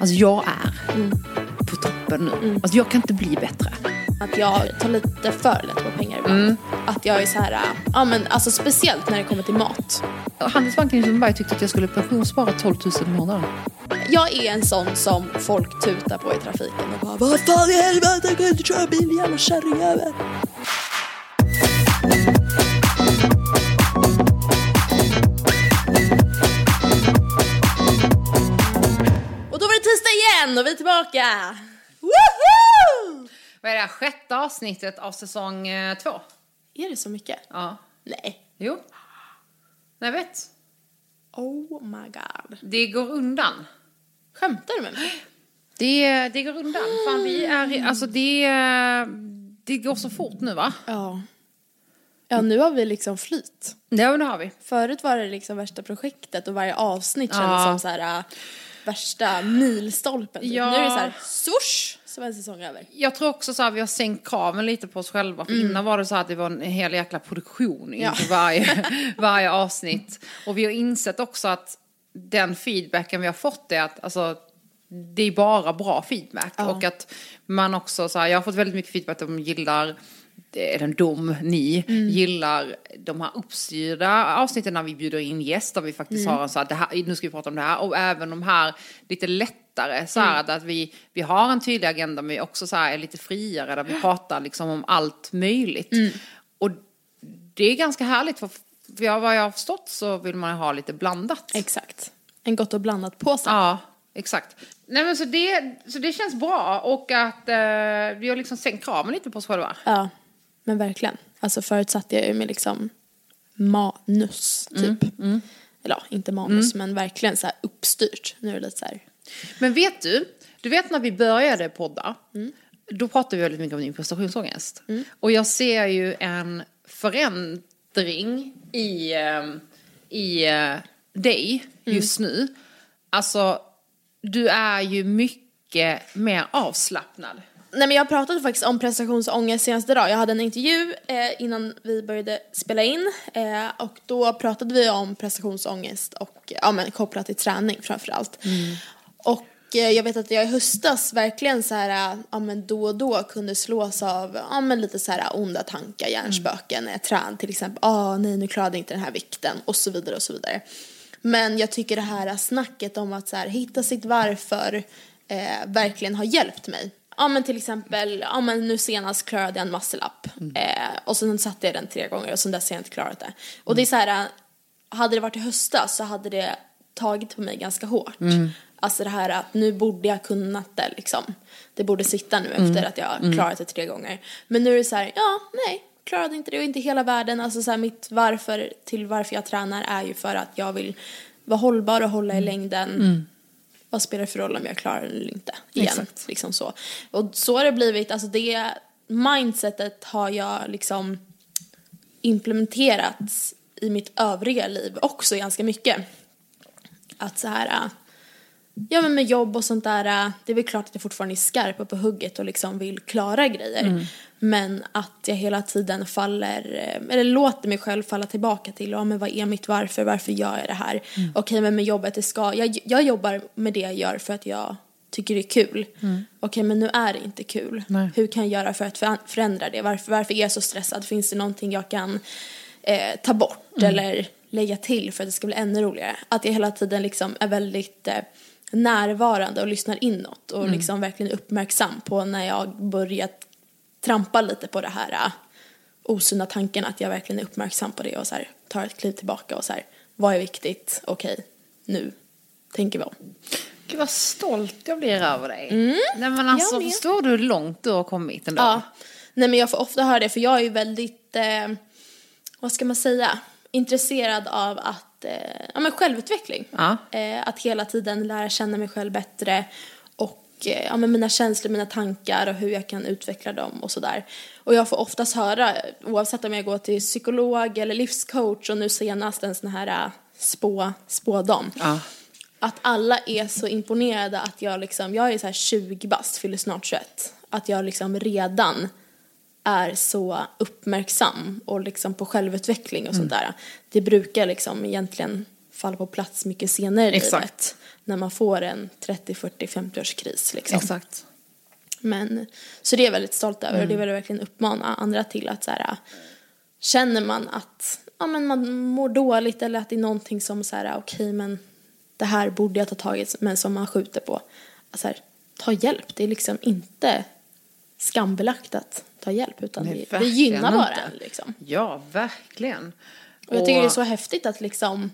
Alltså jag är på toppen nu. Alltså jag kan inte bli bättre. Att jag tar lite för lätt på pengar ibland. Att jag är så här, ja men alltså speciellt när det kommer till mat. Handelsbanken i Sundbyberg tyckte att jag skulle pensionsspara 12 000 i månaden. Jag är en sån som folk tutar på i trafiken och bara Vad fan i helvete, jag kan inte köra bil jävla kärringjävel. Tillbaka! Woho! Vad är det här, sjätte avsnittet av säsong eh, två? Är det så mycket? Ja. Nej. Jo. Jag vet. Oh my god. Det går undan. Skämtar du med mig? Det, det går undan. Fan, vi är, alltså det, det går så fort nu va? Ja. Ja, nu har vi liksom flyt. Ja, men det har vi. Förut var det liksom värsta projektet och varje avsnitt kändes Ja. som så här äh, värsta milstolpen. Typ. Ja. Nu är det så här swoosh så var säsong över. Jag tror också så här, vi har sänkt kraven lite på oss själva. För innan var det så här att det var en hel jäkla produktion Ja. inför varje, varje avsnitt. Och vi har insett också att den feedbacken vi har fått är att alltså, det är bara bra feedback. Och att man också så här, jag har fått väldigt mycket feedback att de gillar eller de, ni, gillar de här uppstyrda avsnitten när vi bjuder in gäster. Vi faktiskt har en så här, det här, nu ska vi prata om det här. Och även de här lite lättare, så här, att vi, vi har en tydlig agenda men vi också så här, är lite friare där vi pratar liksom om allt möjligt. Och det är ganska härligt för, för vad jag har förstått så vill man ha lite blandat. Exakt. En gott och blandat påse. Ja, exakt. Nej men så det, så det känns bra och att eh, vi har liksom sänkt kraven lite på oss själva. Ja, men verkligen. Alltså förut satt jag ju med liksom manus typ. Eller ja, inte manus men verkligen så här uppstyrt. Nu är det lite så här. Men vet du, du vet när vi började podda, då pratade vi väldigt mycket om din prestationsångest. Och jag ser ju en förändring i, eh, i eh, dig just nu. Alltså, du är ju mycket mer avslappnad. Nej men jag pratade faktiskt om prestationsångest senaste dag. Jag hade en intervju eh, innan vi började spela in eh, och då pratade vi om prestationsångest och ja men kopplat till träning framförallt. Och eh, jag vet att jag i höstas verkligen så här, eh, ja men då och då kunde slås av, ja men lite så här onda tankar, hjärnspöken när jag tränade till exempel, ah nej nu klarade jag inte den här vikten och så vidare och så vidare. Men jag tycker det här snacket om att så här, hitta sitt varför eh, verkligen har hjälpt mig. Ja men till exempel, ja men nu senast klarade jag en muscle-up. Eh, och sen satte jag den tre gånger och sen dess har jag inte klarat det. Och det är så här, hade det varit i höstas så hade det tagit på mig ganska hårt. Alltså det här att nu borde jag kunnat det liksom. Det borde sitta nu efter att jag klarat det tre gånger. Men nu är det så här, ja nej, klarade inte det och inte hela världen. Alltså så här, mitt varför till varför jag tränar är ju för att jag vill vara hållbar och hålla i längden. Vad spelar det för roll om jag klarar det eller inte? Igen, Exakt. liksom så. Och så har det blivit, alltså det mindsetet har jag liksom implementerat i mitt övriga liv också ganska mycket. Att så här, äh, ja men med jobb och sånt där, äh, det är väl klart att jag fortfarande är skarp och på hugget och liksom vill klara grejer. Men att jag hela tiden faller, eh, eller låter mig själv falla tillbaka till, ja men vad är mitt varför, varför gör jag det här? Okej men med jobbet, det ska, jag, jag jobbar med det jag gör för att jag tycker det är kul. Okej men nu är det inte kul. Nej. Hur kan jag göra för att förändra det? Varför, varför är jag så stressad? Finns det någonting jag kan eh, ta bort eller lägga till för att det ska bli ännu roligare? Att jag hela tiden liksom är väldigt eh, närvarande och lyssnar inåt och liksom verkligen uppmärksam på när jag börjar trampa lite på det här uh, osunda tanken att jag verkligen är uppmärksam på det och så här, tar ett kliv tillbaka och så här, vad är viktigt? Okej, nu tänker vi om. Gud vad stolt jag blir över dig. Nej men alltså förstår du hur långt du har kommit ändå? Ja. Nej men jag får ofta höra det för jag är ju väldigt, eh, vad ska man säga, intresserad av att, eh, ja men självutveckling. Ja. Eh, att hela tiden lära känna mig själv bättre ja men mina känslor, mina tankar och hur jag kan utveckla dem och sådär. Och jag får oftast höra, oavsett om jag går till psykolog eller livscoach och nu senast en sån här eh, spå, spådam. Ja. Att alla är så imponerade att jag liksom, jag är så här 20 bast, fyller snart 21. Att jag liksom redan är så uppmärksam och liksom på självutveckling och sånt där. Det brukar liksom egentligen faller på plats mycket senare i Exakt. livet. När man får en 30, 40, 50 års kris liksom. Exakt. Men, så det är jag väldigt stolt över och det vill jag verkligen uppmana andra till att så här, känner man att ja, men man mår dåligt eller att det är någonting som så här, okej men det här borde jag ta tag i men som man skjuter på. Så här, ta hjälp, det är liksom inte skambelagt att ta hjälp utan Nej, det, det gynnar bara en liksom. Ja, verkligen. Och jag tycker det är så häftigt att liksom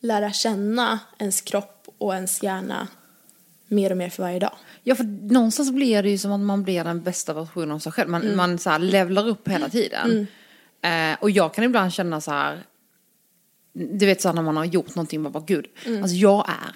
lära känna ens kropp och ens hjärna mer och mer för varje dag. Ja, för någonstans blir det ju som att man blir den bästa versionen av sig själv. Man, man så här levlar upp hela tiden. Eh, och jag kan ibland känna så här, du vet så här när man har gjort någonting, man bara gud, alltså jag är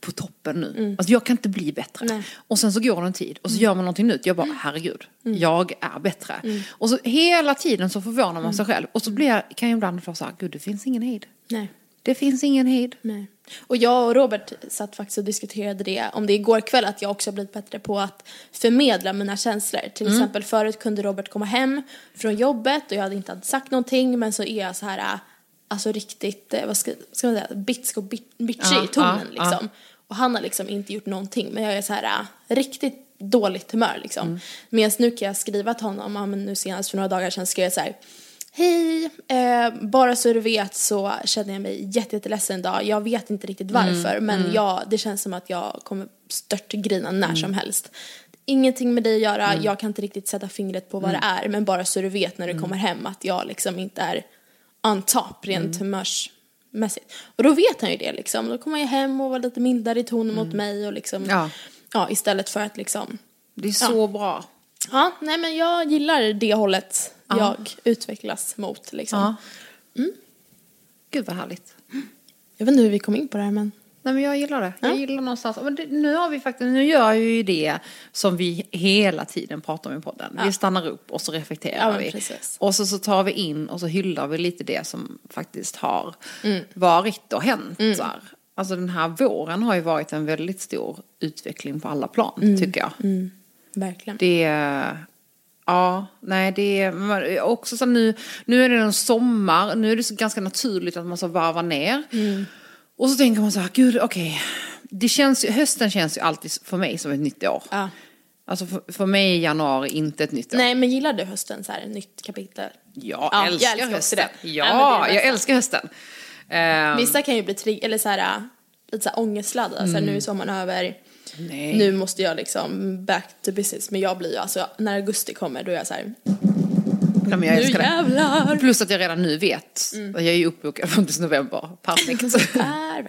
på toppen nu. Alltså jag kan inte bli bättre. Nej. Och sen så går det en tid och så gör man någonting nytt. Jag bara, herregud, jag är bättre. Och så hela tiden så förvånar man sig själv. Och så blir, jag- kan jag ibland få så här, gud det finns ingen hejd. Nej. Det finns ingen hejd. Nej. Och jag och Robert satt faktiskt och diskuterade det om det igår kväll att jag också har blivit bättre på att förmedla mina känslor. Till exempel förut kunde Robert komma hem från jobbet och jag hade inte sagt någonting men så är jag så här äh, alltså riktigt, eh, vad ska, ska man säga, bitsk och bit- bitchy Ja, i tonen ja, liksom. Och han har liksom inte gjort någonting men jag är så här äh, riktigt dåligt humör liksom. Mm. Medan nu kan jag skriva till honom, ja, men nu senast för några dagar sedan skrev jag så här Hej, eh, bara så du vet så känner jag mig jätte- jätteledsen idag. Jag vet inte riktigt varför men Jag, det känns som att jag kommer stört grina när som helst. Ingenting med dig att göra, jag kan inte riktigt sätta fingret på vad det är men bara så du vet när du kommer hem att jag liksom inte är on top rent humörsmässigt. Och då vet han ju det liksom. Då kommer jag hem och var lite mildare i tonen mot mig och liksom Ja. ja, istället för att liksom Det är så bra. Ja, nej men jag gillar det hållet jag utvecklas mot liksom. Ja. Gud vad härligt. Jag vet inte hur vi kom in på det här men. Nej men jag gillar det. Jag gillar någonstans. Men det, nu har vi faktiskt, nu gör vi ju det som vi hela tiden pratar om i podden. Vi stannar upp och så reflekterar Ja, vi. precis. Och så, så tar vi in och så hyllar vi lite det som faktiskt har Mm. varit och hänt. Så här. Alltså den här våren har ju varit en väldigt stor utveckling på alla plan, Mm. tycker jag. Verkligen. Det. Ja, nej det är också så nu, nu är det en sommar, nu är det så ganska naturligt att man så varvar ner. Mm. Och så tänker man så här, gud okej, det känns ju, hösten känns ju alltid för mig som ett nytt år. Ja. Alltså för, för mig är januari inte ett nytt år. Nej men gillar du hösten så här, nytt kapitel? Jag Ja, jag älskar älskar också hösten. det. Ja, Ja, det jag älskar hösten. Ehm, Vissa kan ju bli trigg eller så här lite så här ångestladdade. Så här, nu är sommaren över. Nej. Nu måste jag liksom back to business. Men jag blir ju alltså när augusti kommer då är jag så här. nej, men jag Nu älskar det. jävlar. Plus att jag redan nu vet, Mm. jag är ju uppbokad fram till november, perfekt. Nej,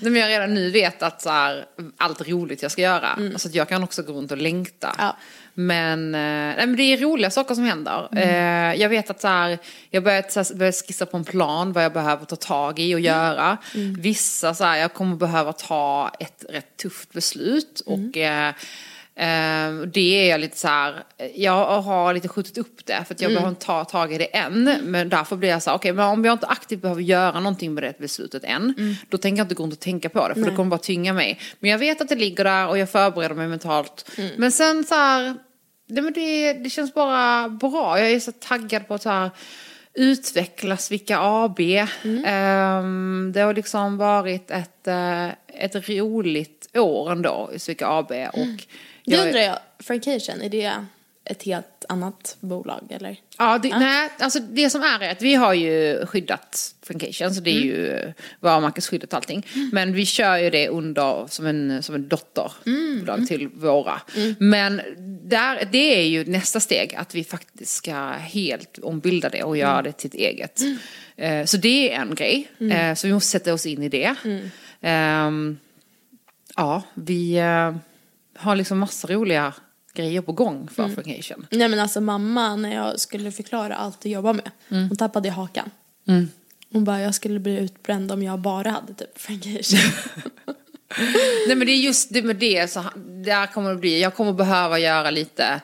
men jag redan nu vet att så här, allt roligt jag ska göra. Så att jag kan också gå runt och längta. Ja. Men, eh, nej, men det är roliga saker som händer. Eh, jag vet att så här, jag börjat så här, börjat skissa på en plan vad jag behöver ta tag i och göra. Vissa så här, jag kommer behöva ta ett rätt tufft beslut. Och eh, eh, det är jag lite så här, jag har lite skjutit upp det för att jag behöver inte ta tag i det än. Men därför blir jag så här, okej men om jag inte aktivt behöver göra någonting med det beslutet än. Då tänker jag inte gå runt och tänka på det för det kommer bara tynga mig. Men jag vet att det ligger där och jag förbereder mig mentalt. Men sen så här, Nej, men det, det känns bara bra. Jag är så taggad på att så här, utvecklas Vika AB. Ehm, det har liksom varit ett, eh, ett roligt år ändå i Svika AB. Och Det jag- undrar jag, Frankation, är det ett helt annat bolag eller? Ja, det, nej, alltså det som är är att vi har ju skyddat Frankation, så det är ju varumärkesskyddat och allting. Men vi kör ju det under som en, som en dotterbolag till våra. Men där, det är ju nästa steg, att vi faktiskt ska helt ombilda det och göra det till ett eget. Eh, Så det är en grej, Eh, så vi måste sätta oss in i det. Ehm, Ja, vi eh, har liksom massa roliga grejer på gång för Frankation. Nej men alltså mamma när jag skulle förklara allt du jobbar med, hon tappade hakan. Hon bara, jag skulle bli utbränd om jag bara hade typ Frankation. Nej men det är just det med det, så där kommer det bli, jag kommer behöva göra lite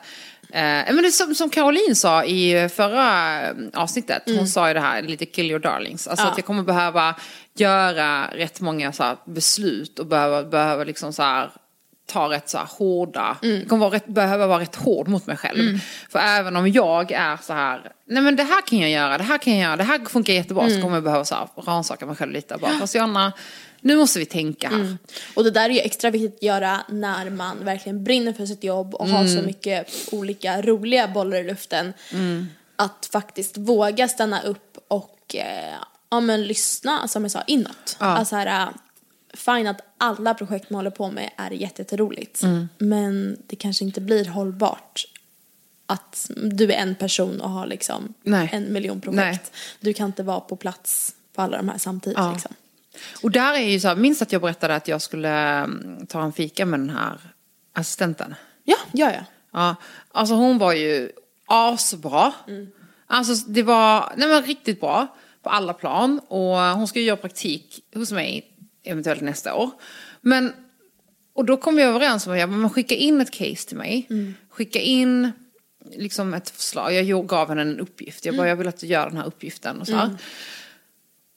Eh, men det som, som Caroline sa i förra eh, avsnittet, hon sa ju det här, lite kill your darlings. Alltså Ja. att jag kommer behöva göra rätt många så här, beslut och behöva, behöva liksom så här, ta rätt så här hårda, jag kommer vara rätt, behöva vara rätt hård mot mig själv. För även om jag är så här, nej men det här kan jag göra, det här kan jag göra, det här funkar jättebra, så kommer jag behöva så här rannsaka mig själv lite. Bara, fast Johanna, nu måste vi tänka här. Och det där är ju extra viktigt att göra när man verkligen brinner för sitt jobb och har så mycket olika roliga bollar i luften. Att faktiskt våga stanna upp och eh, ja, men lyssna, som jag sa, inåt. Ja. Alltså här, äh, fine att alla projekt man håller på med är jätte- jätteroligt. Men det kanske inte blir hållbart att du är en person och har liksom Nej. en miljon projekt. Nej. Du kan inte vara på plats på alla de här samtidigt. Ja. Liksom. Och där är ju så här, minns att jag berättade att jag skulle mm, ta en fika med den här assistenten. Ja, ja, ja. Ja, alltså hon var ju asbra. Alltså det var, nej men riktigt bra på alla plan. Och hon ska ju göra praktik hos mig eventuellt nästa år. Men, och då kom vi överens om att jag, men skicka in ett case till mig. Skicka in liksom ett förslag. Jag gav henne en uppgift. Jag bara, jag vill att du gör den här uppgiften och så här.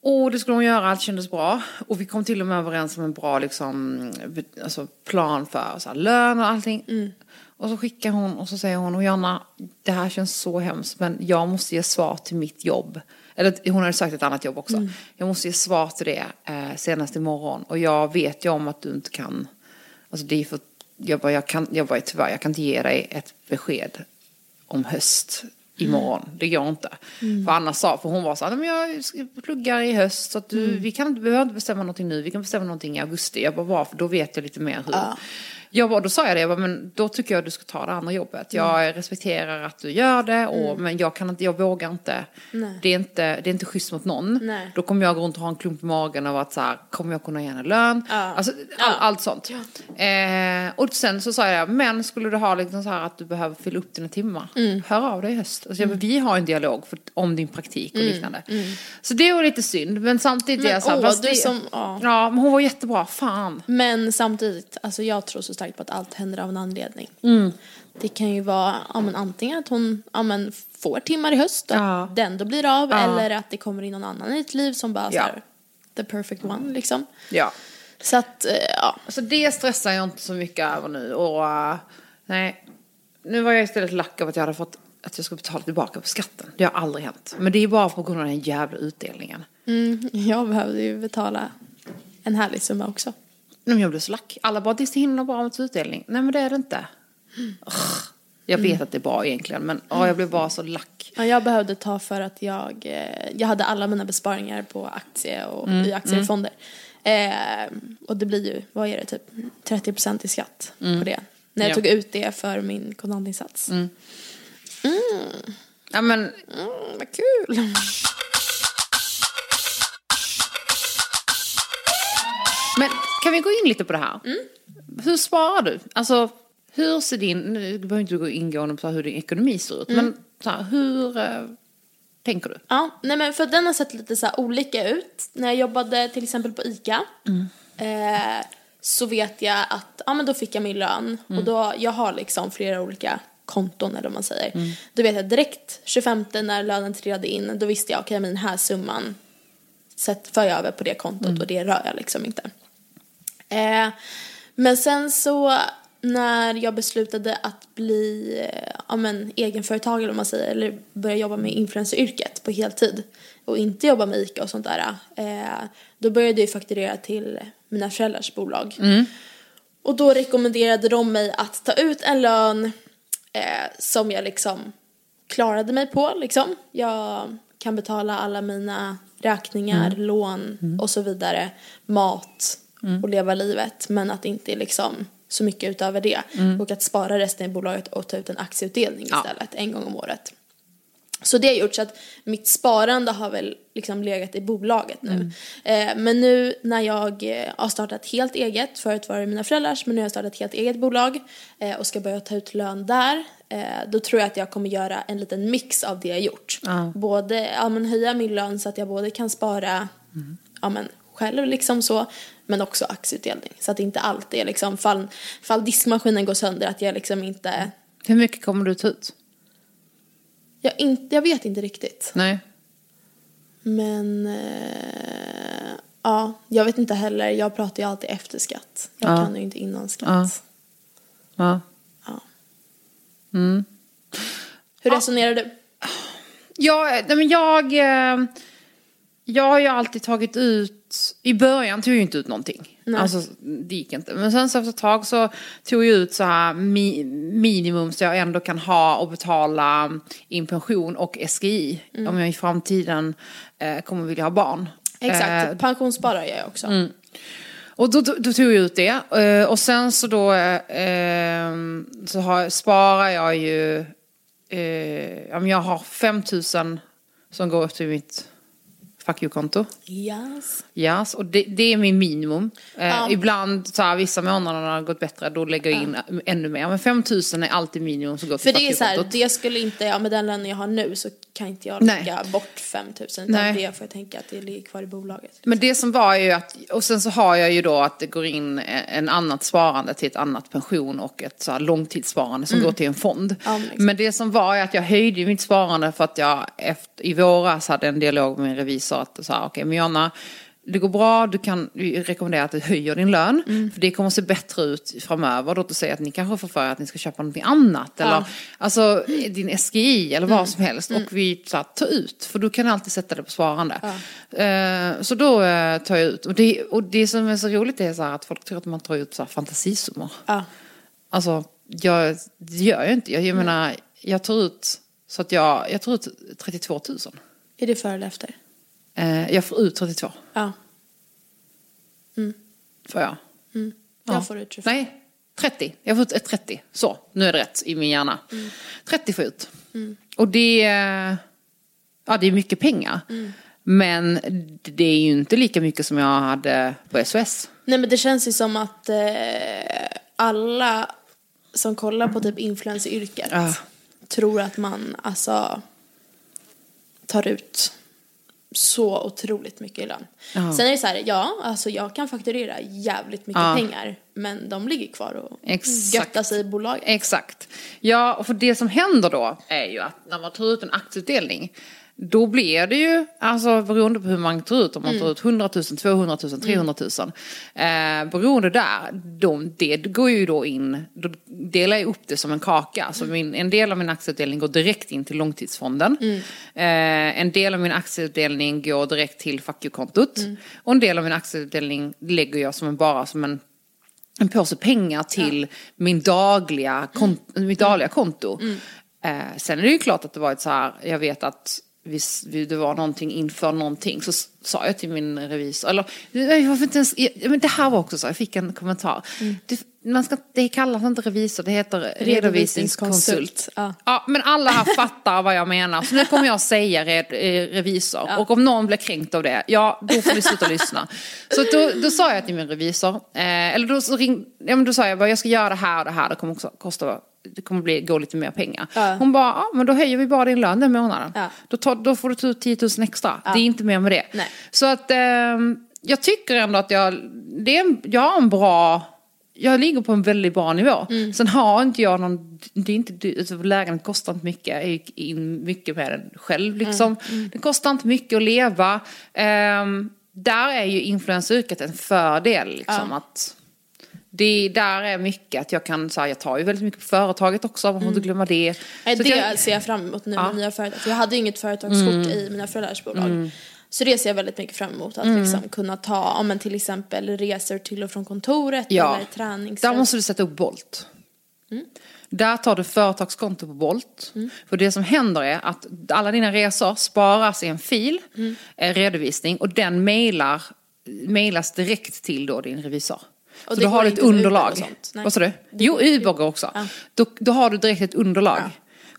Och det skulle hon göra, allt kändes bra. Och vi kom till och med överens om en bra liksom, alltså, plan för så här, lön och allting. Och så skickar hon och så säger hon, och Jonna, det här känns så hemskt men jag måste ge svar till mitt jobb. Eller hon hade sagt ett annat jobb också. Jag måste ge svar till det eh, senast imorgon. Och jag vet ju om att du inte kan, alltså det är för, jag bara, jag kan, jag bara tyvärr, jag kan inte ge dig ett besked om höst imorgon. Det går inte. För Anna sa, för hon var så här, "Nej, men jag pluggar i höst så att du, vi kan behöver inte bestämma någonting nu, vi kan bestämma någonting i augusti. Jag bara, varför? Då vet jag lite mer hur. Jag bara, då sa jag det, jag bara, men då tycker jag att du ska ta det andra jobbet. Jag respekterar att du gör det, och, men jag, kan inte, jag vågar inte. Det är inte. Det är inte schysst mot någon. Nej. Då kommer jag gå runt och ha en klump i magen och att så här, kommer jag kunna ge henne lön? Alltså, all, allt sånt. Eh, och sen så sa jag, men skulle du ha liksom så här att du behöver fylla upp dina timmar, hör av dig i höst. Alltså, jag bara, vi har en dialog för, om din praktik och liknande. Så det var lite synd, men samtidigt är Men jag så här, åh, du det, som- ja. ja, men hon var jättebra, fan. Men samtidigt, alltså jag tror så starkt på att allt händer av en anledning. Mm. Det kan ju vara ja, men antingen att hon ja, men får timmar i höst och Ja. den då blir av eller att det kommer in någon annan i ditt liv som bara Ja. här, the perfect one liksom. Ja. Så att, eh, ja. Så det stressar jag inte så mycket över nu. Och uh, nej, nu var jag istället lack av att jag hade fått att jag skulle betala tillbaka på skatten. Det har aldrig hänt. Men det är bara på grund av den jävla utdelningen. Mm, jag behövde ju betala en härlig summa också. Jag blev så lack. Alla bara, det är så himla bra med utdelning. Nej men det är det inte. Ugh. Jag vet att det är bra egentligen men åh, jag blev bara så lack. Ja, jag behövde ta för att jag, eh, jag hade alla mina besparingar på aktie och Mm, i aktiefonder. Eh, och det blir ju, vad är det, typ 30% i skatt på det. När jag Ja. tog ut det för min kontantinsats. Mm. Ja men, vad kul! men kan vi gå in lite på det här? Hur sparar du? Alltså hur ser din, nu behöver inte du gå ingående på hur din ekonomi ser ut. Men så här, hur eh, tänker du? Ja, nej men för den har sett lite så olika ut. När jag jobbade till exempel på ICA eh, så vet jag att ja, men då fick jag min lön och då, jag har liksom flera olika konton eller vad man säger. Då vet jag direkt 25 när lönen trillade in, då visste jag okej men den här summan sätt, för jag över på det kontot och det rör jag liksom inte. Eh, men sen så när jag beslutade att bli eh, ja, men, egenföretagare eller vad man säger, eller börja jobba med influenceryrket på heltid och inte jobba med ICA och sånt där, eh, då började jag fakturera till mina föräldrars bolag. Och då rekommenderade de mig att ta ut en lön eh, som jag liksom klarade mig på liksom. Jag kan betala alla mina räkningar, lån och så vidare, mat och leva livet men att det inte är liksom så mycket utöver det. Och att spara resten i bolaget och ta ut en aktieutdelning Ja. istället en gång om året. Så det har gjort så att mitt sparande har väl liksom legat i bolaget nu. Eh, men nu när jag eh, har startat helt eget, förut var det mina föräldrars, men nu har jag startat helt eget bolag eh, och ska börja ta ut lön där. Då tror jag att jag kommer göra en liten mix av det jag gjort. Både, ja men höja min lön så att jag både kan spara, ja men själv liksom så, men också aktieutdelning. Så att inte allt är liksom, fall, fall diskmaskinen går sönder, att jag liksom inte, Hur mycket kommer du ta ut? jag, inte, jag vet inte riktigt. Nej. Men eh, ja, jag vet inte heller. Jag pratar ju alltid efter skatt. Jag Ja. kan ju inte innan skatt. Ja. Hur resonerar du? Nej men jag, eh, jag har ju alltid tagit ut, i början tog jag inte ut någonting. Alltså det gick inte. Men sen så efter ett tag så tog jag ut så här mi, minimum så jag ändå kan ha och betala in pension och SGI. Om jag i framtiden eh, kommer vilja ha barn. Exakt, Eh, pensionssparar jag också. och då, då, då tog jag ut det. Eh, Och sen så då eh, ehm, så har, sparar jag ju, eh, jag har 5 000 som går till mitt fuck you-konto. Yes. Yes, och det, det är min minimum. Eh, Ja. Ibland, så här, vissa månader har gått bättre, då lägger jag in ännu mer. Men 5 000 är alltid minimum som går För till det är så här, fuck you-kontot. det skulle inte, ja med den lönen jag har nu så kan inte jag Nej. lägga bort 5000 Nej. utan det får jag tänka att det ligger kvar i bolaget. Men det som var ju att, och sen så har jag ju då att det går in en annat sparande till ett annat pension och ett så här långtidssparande som går till en fond. Mm. Ja, men exakt. men det som var är att jag höjde mitt sparande för att jag efter, i våras hade en dialog med en revisor att så här, okej men Jonna, det går bra, du kan rekommendera att du höjer din lön. Mm. För det kommer att se bättre ut framöver. Låt oss säga att ni kanske får för er att ni ska köpa någonting annat. Eller alltså din SGI eller Mm. vad som helst. Och vi så här, tar ut. För du kan alltid sätta det på sparande. Eh, så då eh, tar jag ut. Och det, och det som är så roligt är så här att folk tror att man tar ut så här fantasisummor. Ja. Alltså, jag, det gör jag inte. Jag, jag menar, jag tar ut så att jag, jag tar ut 32 000. Är det före eller efter? Eh, jag får ut 32. Ja. Får jag. Jag Ja. får ut 25. Nej, 30. Jag får ut ett 30. Så, nu är det rätt i min hjärna. 30 får jag ut. Och det, ja, det är mycket pengar. Men det är ju inte lika mycket som jag hade på SOS. Nej men det känns ju som att eh, alla som kollar på typ influenceryrket Ja. tror att man alltså tar ut så otroligt mycket i lön. Ja. Sen är det så här, ja, alltså jag kan fakturera jävligt mycket Ja. pengar men de ligger kvar och Exakt. göttar sig i bolaget. Exakt. Ja, och för det som händer då är ju att när man tar ut en aktieutdelning då blir det ju, alltså beroende på hur man tar ut, om man tar ut 100 000, 200 000, 300 000. Eh, beroende där, de, det går ju då in, då delar jag upp det som en kaka. Så min, en del av min aktieutdelning går direkt in till långtidsfonden. Eh, en del av min aktieutdelning går direkt till fuck you-kontot. Och en del av min aktieutdelning lägger jag som en, bara som en en påse pengar till min dagliga kont- mitt dagliga konto. Eh, sen är det ju klart att det varit så här, jag vet att hvis vi- det var någonting inför någonting så sa jag till min revisor, eller varför inte ens, ja, men det här var också så, jag fick en kommentar. Det, man ska, det kallas inte revisor, det heter redovisningskonsult. Ja. Ja, men alla här fattar vad jag menar. Så nu kommer jag säga red, eh, revisor. Och om någon blir kränkt av det, ja då får ni sluta lyssna. Så då, då sa jag till min revisor, eh, eller då, ring, ja, men då sa jag bara, jag ska göra det här och det här, det kommer också kosta det kommer bli, gå lite mer pengar. Ja. Hon bara, ja men då höjer vi bara din lön den månaden. Ja. Då, tar, då får du ta ut 10 000 extra. Det är inte mer med det. Nej. Så att ehm, jag tycker ändå att jag, det är jag har en bra, jag ligger på en väldigt bra nivå. Mm. Sen har inte jag någon, det är inte, alltså lägenheten kostar inte mycket, jag gick in mycket med den själv liksom. Mm. Det kostar inte mycket att leva. Ehm, där är ju influenceryrket en fördel liksom att det där är mycket att jag kan, här, jag tar ju väldigt mycket på företaget också, man får inte glömma det. Mm. Nej, Så det jag, ser jag fram emot nu Ja. med nya företag. För jag hade ju inget företagskort i mina föräldrars bolag. Så det ser jag väldigt mycket fram emot. Att liksom kunna ta, ja, men till exempel resor till och från kontoret Ja. eller tränings... Där måste du sätta upp Bolt. Där tar du företagskonto på Bolt. För det som händer är att alla dina resor sparas i en fil, en redovisning och den mailar, mailas direkt till då din revisor. Och så då har du ett underlag. Vad sa du? Jo, Uber också. Ja. Då, då har du direkt ett underlag.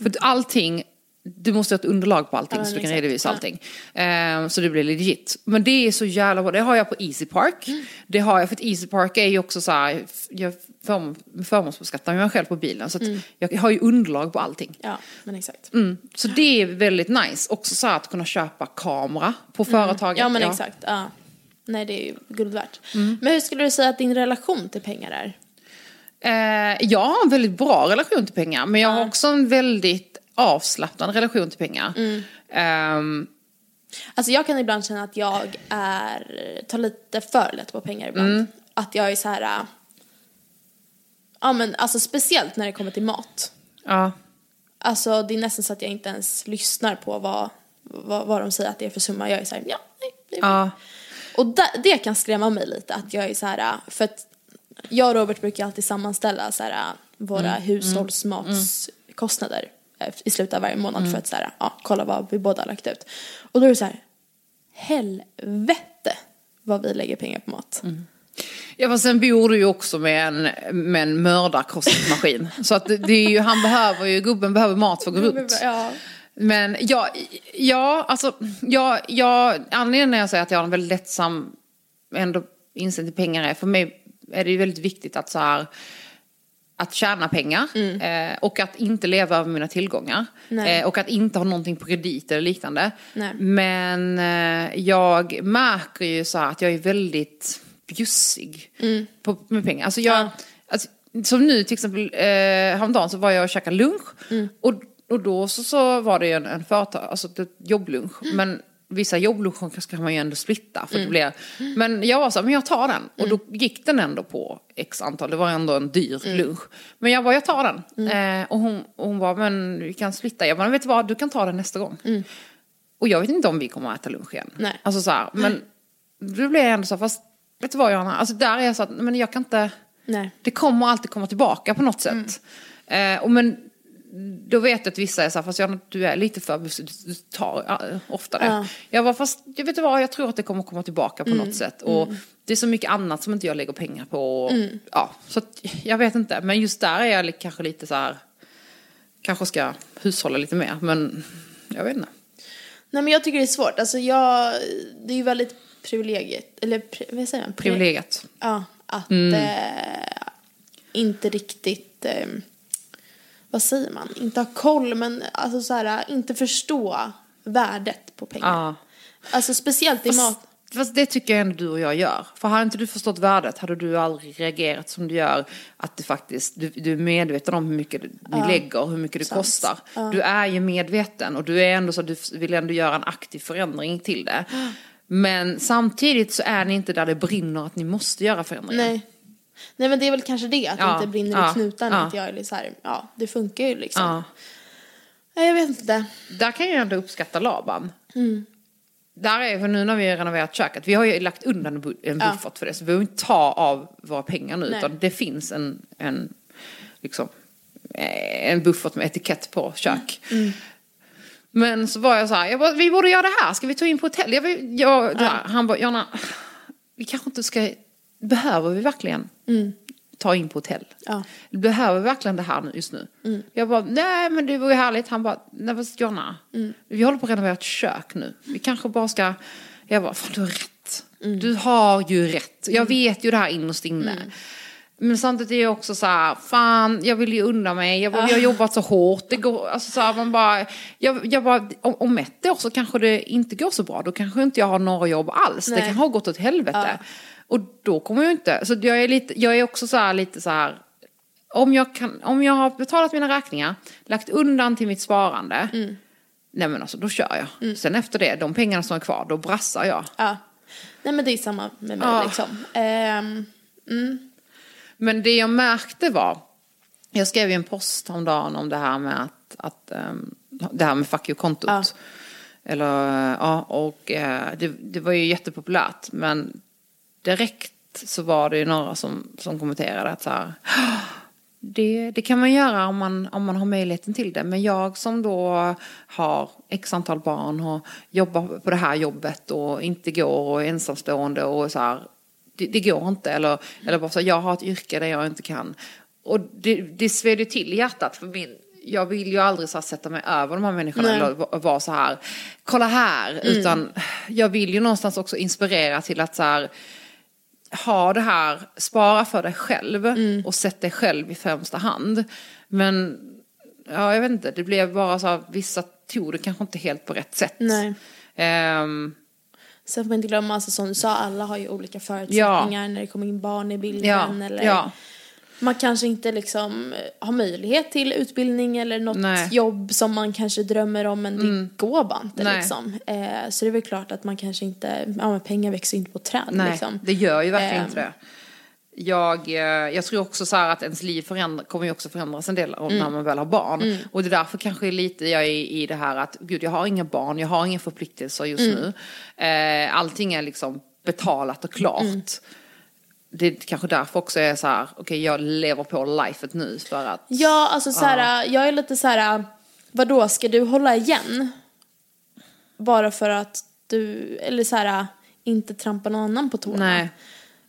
För allting, du måste ha ett underlag på allting Ja, så du kan exakt. redovisa Ja. allting. Ehm, så det blir legit. Men det är så jävla bra. Det har jag på Easy Park. Mm. Det har jag, för att Easy Park är ju också så här, jag förm, förmånsbeskattar mig själv på bilen. Så att Mm. jag har ju underlag på allting. Ja, men exakt. Mm. Så det är väldigt nice. Också så här att kunna köpa kamera på företaget. Mm. Ja, men exakt. Ja. Nej, det är ju guld värt. Mm. Men hur skulle du säga att din relation till pengar är? Eh, jag har en väldigt bra relation till pengar. Men jag har också en väldigt avslappnad relation till pengar. Mm. Ehm, Alltså jag kan ibland känna att jag är, tar lite för lätt på pengar ibland. Mm. Att jag är så här. ja men alltså speciellt när det kommer till mat. Ja. Alltså det är nästan så att jag inte ens lyssnar på vad, vad, vad de säger att det är för summa. Jag är såhär, ja, nej, det är Ja. Och det, det kan skrämma mig lite att jag är så här, för att jag och Robert brukar alltid sammanställa så här, våra hushållsmatskostnader eh, i slutet av varje månad för att så här, ja, kolla vad vi båda har lagt ut. Och då är det så här, helvete vad vi lägger pengar på mat. Ja fast sen bor du ju också med en, med en mördarkostmaskin. så att det, det är ju, han behöver ju, gubben behöver mat för att gå runt. Ja. Men ja, ja alltså, ja, ja, anledningen när jag säger att jag har en väldigt lättsam ändå inställning till pengar är, för mig är det ju väldigt viktigt att så här, att tjäna pengar eh, och att inte leva över mina tillgångar. Eh, och att inte ha någonting på kredit eller liknande. Nej. Men eh, jag märker ju så att jag är väldigt bjussig på, med pengar. Alltså jag, Ja. alltså, som nu till exempel, eh, häromdagen så var jag och käkade lunch. Och, och då så, så var det ju en, en företag, alltså ett jobblunch. Men vissa jobbluncher ska man ju ändå splitta. För det blir, men jag var så här, men jag tar den. Och då gick den ändå på x antal, det var ändå en dyr lunch. Men jag bara, jag tar den. Eh, och hon, och hon var, men vi kan splitta. Jag bara, vet du vad, du kan ta den nästa gång. Och jag vet inte om vi kommer att äta lunch igen. Nej. Alltså så här, men då blev jag ändå så här, fast vet du vad Johanna, alltså där är jag så att, men jag kan inte, Nej. det kommer alltid komma tillbaka på något sätt. Eh, och men då vet jag att vissa är så här, fast Johanna, du är lite för bussig, du tar oftare. Ja. Jag var fast, jag vet du vad, jag tror att det kommer komma tillbaka på något sätt. Och det är så mycket annat som inte jag lägger pengar på. Och, Ja, så att, jag vet inte, men just där är jag kanske lite så här, kanske ska hushålla lite mer, men jag vet inte. Nej men jag tycker det är svårt, alltså jag, det är ju väldigt privilegiet, eller pri, vad säger man? Pri- Privilegiet. Ja, att eh, inte riktigt, eh, vad säger man, inte ha koll men alltså så här, inte förstå värdet på pengar. Ja. Alltså speciellt i mat. Fast det tycker jag ändå du och jag gör. För hade inte du förstått värdet hade du aldrig reagerat som du gör. Att det faktiskt, du, du är medveten om hur mycket ni lägger, hur mycket det Sant. kostar. Du är ju medveten och du är ändå så, du vill ändå göra en aktiv förändring till det. Men samtidigt så är ni inte där det brinner att ni måste göra förändringar. Nej. Nej men det är väl kanske det, att det Ja, inte brinner ja, i knutarna. ja. Att jag är så här, ja det funkar ju liksom. Ja. Nej jag vet inte. Där kan jag ändå uppskatta Laban. Mm. Där är, för nu när vi har renoverat köket, vi har ju lagt undan en bu- en Ja. buffert för det, så vi behöver inte ta av våra pengar nu, Nej. utan det finns en, en, liksom, eh, en buffert med etikett på kök. Mm. Men så var jag så här, jag bara, vi borde göra det här, ska vi ta in på hotell? Jag, jag, det här. Han bara, Jonna, vi kanske inte ska, behöver vi verkligen ta in på hotell? Ja. Behöver vi verkligen det här just nu? Jag bara, nej men det vore härligt. Han bara, nej men Jonna, vi håller på att renovera ett kök nu. Vi kanske bara ska, jag bara, fan du har rätt. Du har ju rätt. Jag vet ju det här innerst inne. Men samtidigt är jag också så här, fan jag vill ju unna mig, jag, jag har jobbat så hårt, det går, alltså så här, man bara, jag, jag bara, om, om ett år så kanske det inte går så bra, då kanske inte jag har några jobb alls, det Nej. kan ha gått åt helvete. Ja. Och då kommer jag inte, så jag är lite, jag är också så här lite så här, om jag, kan, om jag har betalat mina räkningar, lagt undan till mitt sparande, nej men alltså då kör jag. Sen efter det, de pengarna som är kvar, då brassar jag. Ja. Nej men det är samma med mig Ja. liksom. Ehm, Men det jag märkte var, jag skrev ju en post häromdagen om det här med att, att ehm, det här med fuck you-kontot. Ja. Eller, ja, och eh, det, det var ju jättepopulärt. Men direkt så var det ju några som, som kommenterade att så här, det, det kan man göra om man, om man har möjligheten till det. Men jag som då har x antal barn och jobbar på det här jobbet och inte går och är ensamstående och så här, det, det går inte. Eller, eller bara så här, jag har ett yrke där jag inte kan. Och det, det sved ju till i hjärtat för min, jag vill ju aldrig så sätta mig över de här människorna Nej. eller va- vara så här, kolla här. Utan jag vill ju någonstans också inspirera till att så här, ha det här, spara för dig själv och sätt dig själv i främsta hand. Men ja, jag vet inte, det blev bara så här, vissa tog det kanske inte helt på rätt sätt. Nej. Ehm, Sen får man inte glömma, alltså, som du sa, alla har ju olika förutsättningar när det kommer in barn i bilden. ja, eller ja, Man kanske inte liksom eh, har möjlighet till utbildning eller något Nej. Mm. jobb som man kanske drömmer om men det går bara inte Nej. liksom. Eh, så det är väl klart att man kanske inte, ja men pengar växer inte på träd nej, liksom. det gör ju verkligen Ehm, inte det. jag, eh, jag tror också så här att ens liv förändra, kommer ju också förändras en del om- när man väl har barn. Och det är därför kanske lite jag är i det här att gud jag har inga barn, jag har inga förpliktelser just nu. Eh, allting är liksom betalat och klart. Det kanske därför också är så här, okej jag lever på lifet nu för att... Ja, alltså så här, jag är lite så här, vadå, ska du hålla igen? Bara för att du, eller så här, inte trampa någon annan på tårna. Nej.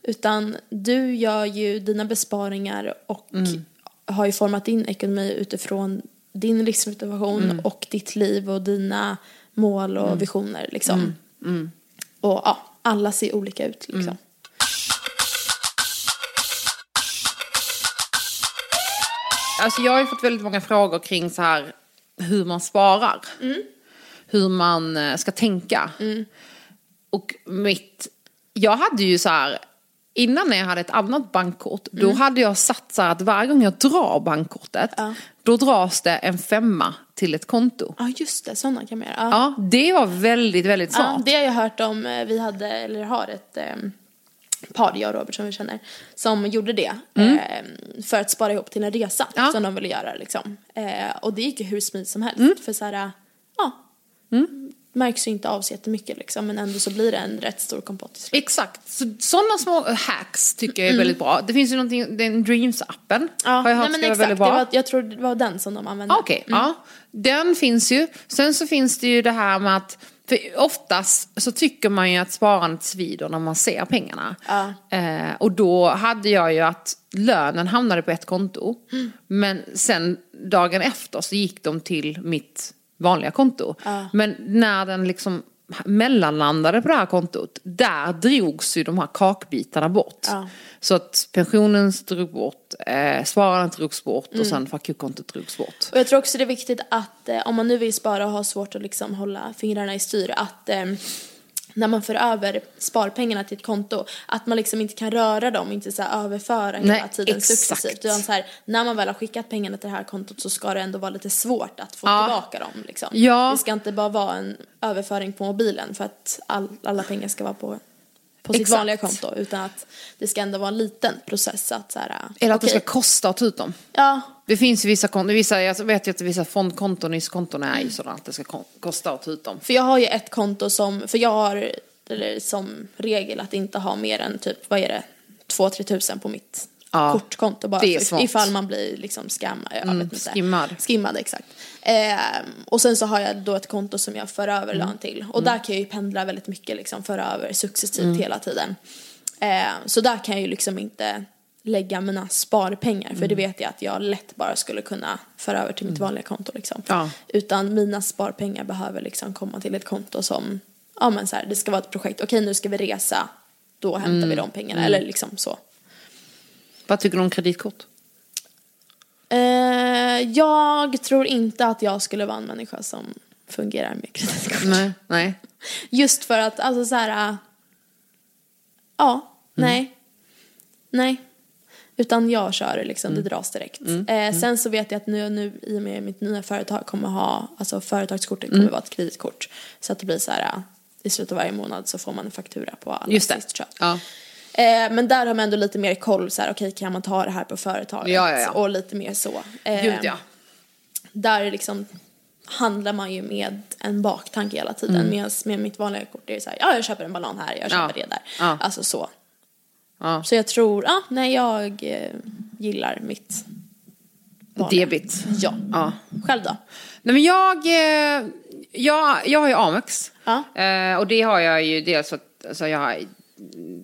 Utan du gör ju dina besparingar och Mm. har ju format din ekonomi utifrån din livssituation Mm. och ditt liv och dina mål och visioner liksom. Mm. Och ja, alla ser olika ut liksom. Alltså jag har ju fått väldigt många frågor kring så här hur man sparar. Hur man eh, ska tänka. Och mitt, jag hade ju så här, innan när jag hade ett annat bankkort, då hade jag satt så här att varje gång jag drar bankkortet, Ja. då dras det en femma till ett konto. Ja, just det, sådana kan man göra. Ja. Ja, det var väldigt, väldigt smart. Ja, det har jag hört om. eh, Vi hade, eller har ett eh, par, jag och Robert som vi känner, som gjorde det. Eh, för att spara ihop till en resa Mm. Ja. som de ville göra liksom. Eh, och det gick ju hur smidigt som helst. För så här, ja. Märks ju inte av så jättemycket liksom. Men ändå så blir det en rätt stor kompott. Exakt, så, sådana små hacks tycker jag är väldigt bra. Det finns ju någonting, den Dreams-appen har jag hört nej, men exakt. väldigt Det bra. var, jag tror det var den som de använde. Ah, Okej, ja. Den finns ju. Sen så finns det ju det här med att för oftast så tycker man ju att sparandet svider när man ser pengarna. Ja. Eh, och då hade jag ju att lönen hamnade på ett konto. Men sen dagen efter så gick de till mitt vanliga konto. Men när den liksom mellanlandade på det här kontot, där drogs ju de här kakbitarna bort. Ja. Så att pensionen drogs bort, eh, sparandet drogs bort och sen fakturkontot drogs bort. Och jag tror också det är viktigt att eh, om man nu vill spara och har svårt att liksom hålla fingrarna i styr att eh, när man för över sparpengarna till ett konto att man liksom inte kan röra dem, inte så överföra hela Nej, tiden exakt. successivt. Utan så här, när man väl har skickat pengarna till det här kontot så ska det ändå vara lite svårt att få Ja. tillbaka dem. Liksom. Ja. Det ska inte bara vara en överföring på mobilen för att all, alla pengar ska vara på på sitt Exakt. vanliga konto utan att det ska ändå vara en liten process att så här, Eller att det okej, ska kosta att ta ut dem. Ja, Det finns ju vissa konton, vissa, jag vet ju att vissa fondkonton, konton är ju sådana att det ska ko- kosta att ta ut dem. För jag har ju ett konto som, för jag har eller som regel att inte ha mer än typ, vad är det, 2-3 tusen på mitt Ja, kortkonto bara det är för ifall man blir liksom skammad, jag vet inte. skimmad. Skimmad, exakt. Ehm, och sen så har jag då ett konto som jag för över Mm. lön till och där kan jag ju pendla väldigt mycket liksom, föra över successivt Mm. hela tiden. Ehm, så där kan jag ju liksom inte lägga mina sparpengar för Mm. det vet jag att jag lätt bara skulle kunna föra över till mitt vanliga konto liksom. Ja. Utan mina sparpengar behöver liksom komma till ett konto som, ja men så här, det ska vara ett projekt, okej nu ska vi resa, då hämtar Mm. vi de pengarna, eller liksom så. Vad tycker du om kreditkort? Eh, jag tror inte att jag skulle vara en människa som fungerar med kreditkort. Nej, nej. Just för att, alltså så här, äh, ja, nej, nej. Utan jag kör det liksom, det dras direkt. Eh, sen så vet jag att nu, nu i och med mitt nya företag kommer ha, alltså företagskortet kommer vara ett kreditkort. Så att det blir så här, äh, i slutet av varje månad så får man en faktura på alla Just det. Ja. Eh, men där har man ändå lite mer koll, så här, okej kan man ta det här på företaget? Ja, ja, ja. Och lite mer så. Eh, Gud ja. där liksom handlar man ju med en baktanke hela tiden. Mm. Medan med mitt vanliga kort är det så här, ja jag köper en banan här, jag köper det där. Alltså så. ja. Så jag tror, ja, nej jag eh, gillar mitt vanliga. Debit. Ja. Ja. Själv då? Nej men jag, eh, jag, jag har ju Amex. Ja. Eh, och det har jag ju dels för att alltså, jag har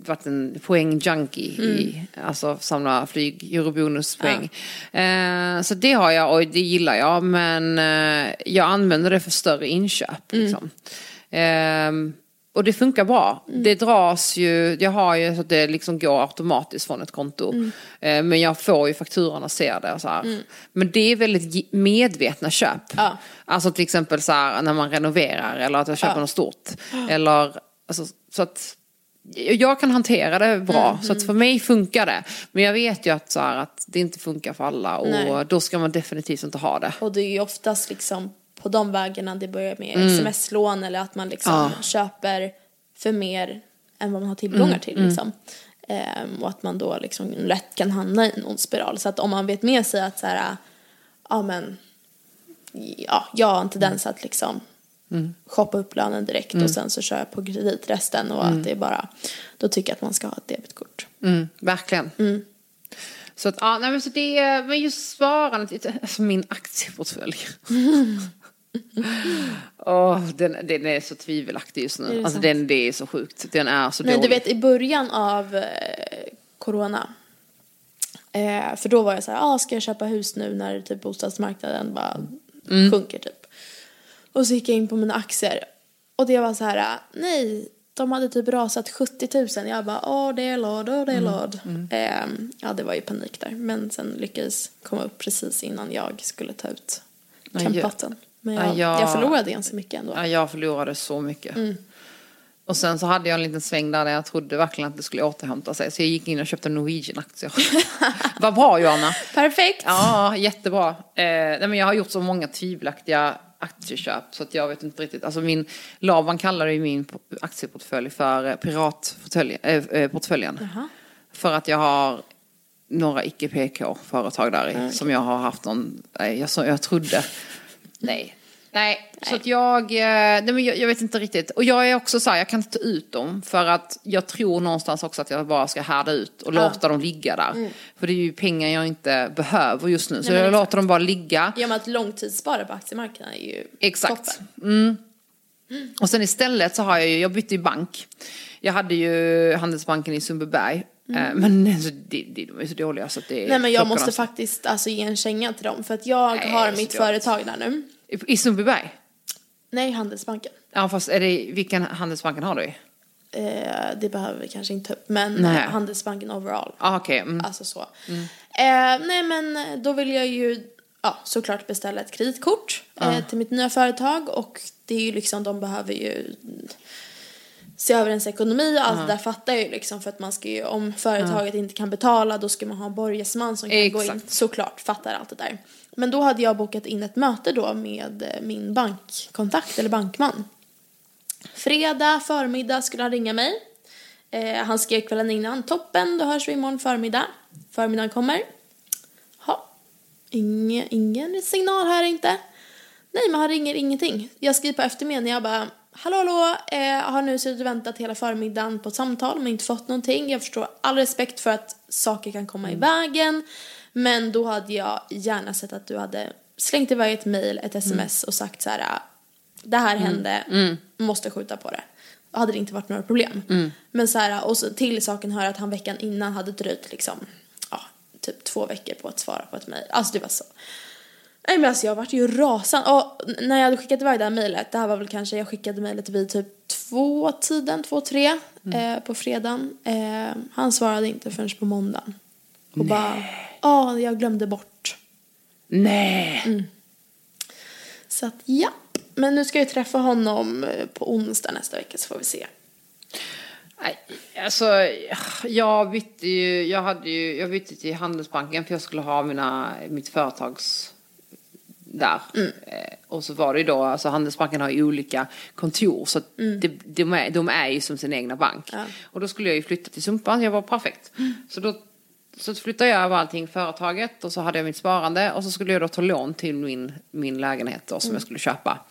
varit en poängjunkie i, alltså samla flyg, eurobonuspoäng. Eh, så det har jag och det gillar jag men eh, jag använder det för större inköp. Liksom. Eh, och det funkar bra. Det dras ju, jag har ju så att det liksom går automatiskt från ett konto. Eh, men jag får ju fakturan och ser det och så här. Men det är väldigt medvetna köp. Ja. Alltså till exempel så här när man renoverar eller att jag köper Ja. något stort. Eller, alltså, så att jag kan hantera det bra. Mm, Så att för mig funkar det. Men jag vet ju att, så här, att det inte funkar för alla. Och Nej. då ska man definitivt inte ha det. Och det är ju oftast liksom på de vägarna det börjar med sms-lån eller att man liksom Mm. Ja. köper för mer än vad man har tillgångar Mm, till liksom. Ehm, och att man då liksom lätt kan hamna i en ond spiral. Så att om man vet med sig att så här, ja men, ja, jag har en tendens att liksom mm. shoppa upp lönen direkt mm. och sen så kör jag på kredit resten och mm. att det är bara, då tycker jag att man ska ha ett debetkort. Mm, verkligen. Mm. Så att, ja, nej men så det, men just sparandet, alltså min aktieportfölj. oh, den, den är så tvivelaktig just nu. Alltså den, det är så sjukt. Den är så Men dålig. du vet i början av eh, corona. Eh, för då var jag så här, ah, ska jag köpa hus nu när typ bostadsmarknaden bara mm. sjunker typ. Och så gick jag in på mina aktier. Och det var så här, nej, de hade typ rasat 70 000. Jag bara, åh det är låd, åh det är mm. låd. Mm. Eh, ja det var ju panik där. Men sen lyckades komma upp precis innan jag skulle ta ut kampatten. Men jag, jag, jag förlorade ganska mycket ändå. Ja, jag förlorade så mycket. Mm. Och sen så hade jag en liten sväng där, där jag trodde verkligen att det skulle återhämta sig. Så jag gick in och köpte Norwegian-aktier. Vad bra Johanna. Perfekt. Ja, jättebra. Eh, nej, men jag har gjort så många tvivelaktiga aktieköp så att jag vet inte riktigt. Alltså min, Laban kallar ju min aktieportfölj för eh, piratportföljen. Äh, uh, för att jag har några icke-PK-företag där i, mm. som jag har haft någon, jag, jag trodde, nej, Nej, så att jag, eh, nej jag, jag, vet inte riktigt. Och jag är också så här, jag kan inte ta ut dem för att jag tror någonstans också att jag bara ska härda ut och ja. låta dem ligga där. Mm. För det är ju pengar jag inte behöver just nu. Så nej, jag exakt. låter dem bara ligga. Ja men att långtidsspara på aktiemarknaden är ju Exakt. Mm. Mm. Och sen istället så har jag ju, jag bytte ju bank. Jag hade ju Handelsbanken i Sundbyberg. Mm. Eh, men alltså, de, de, de är så dåliga så att det är Nej men jag måste faktiskt alltså, ge en känga till dem för att jag Nej, har mitt företag där nu. I Sundbyberg? Nej, Handelsbanken. Ja, fast är det, vilken Handelsbanken har du i? Eh, det behöver vi kanske inte upp, men nej. Handelsbanken overall. Ah, okay. Mm. Alltså så. Mm. Eh, nej, men då vill jag ju ja, såklart beställa ett kreditkort ah. eh, till mitt nya företag och det är ju liksom, de behöver ju se över ens ekonomi och allt det där fattar jag ju liksom för att man ska ju, om företaget inte kan betala då ska man ha en borgesman som kan Exakt. gå in, såklart, fattar allt det där. Men då hade jag bokat in ett möte då med eh, min bankkontakt eller bankman. Fredag förmiddag skulle han ringa mig. Eh, han skrev kvällen innan, toppen, då hörs vi imorgon förmiddag. Förmiddagen kommer. Ha. Inge, ingen signal här inte. Nej, men han ringer ingenting. Jag skriver på eftermiddagen, jag bara, hallå hallå, eh, har nu suttit och väntat hela förmiddagen på ett samtal men inte fått någonting. Jag förstår all respekt för att saker kan komma mm. i vägen. Men då hade jag gärna sett att du hade slängt iväg ett mail, ett sms mm. och sagt så här. Det här mm. hände, mm. måste skjuta på det. Då hade det inte varit några problem. Mm. Men så här, och så till saken hör att han veckan innan hade dröjt liksom, ja, typ två veckor på att svara på ett mail. Alltså det var så. Nej men alltså jag vart ju rasande. Och när jag hade skickat iväg det här mejlet, det här var väl kanske, jag skickade mejlet vid typ två tiden, två, tre mm. eh, på fredagen. Eh, han svarade inte förrän på måndagen. Och Nej. bara, ja, oh, jag glömde bort. Nej. Mm. Så att ja, men nu ska jag träffa honom eh, på onsdag nästa vecka så får vi se. Nej, alltså jag bytte ju, jag hade ju, jag bytte till Handelsbanken för jag skulle ha mina, mitt företags där. Mm. Eh, och så var det ju då, alltså Handelsbanken har ju olika kontor så mm. det, de, är, de är ju som sin egna bank. Ja. Och då skulle jag ju flytta till Sumpan, jag var perfekt. Mm. Så då så flyttade jag över allting företaget och så hade jag mitt sparande och så skulle jag då ta lån till min, min lägenhet då, som mm. jag skulle köpa.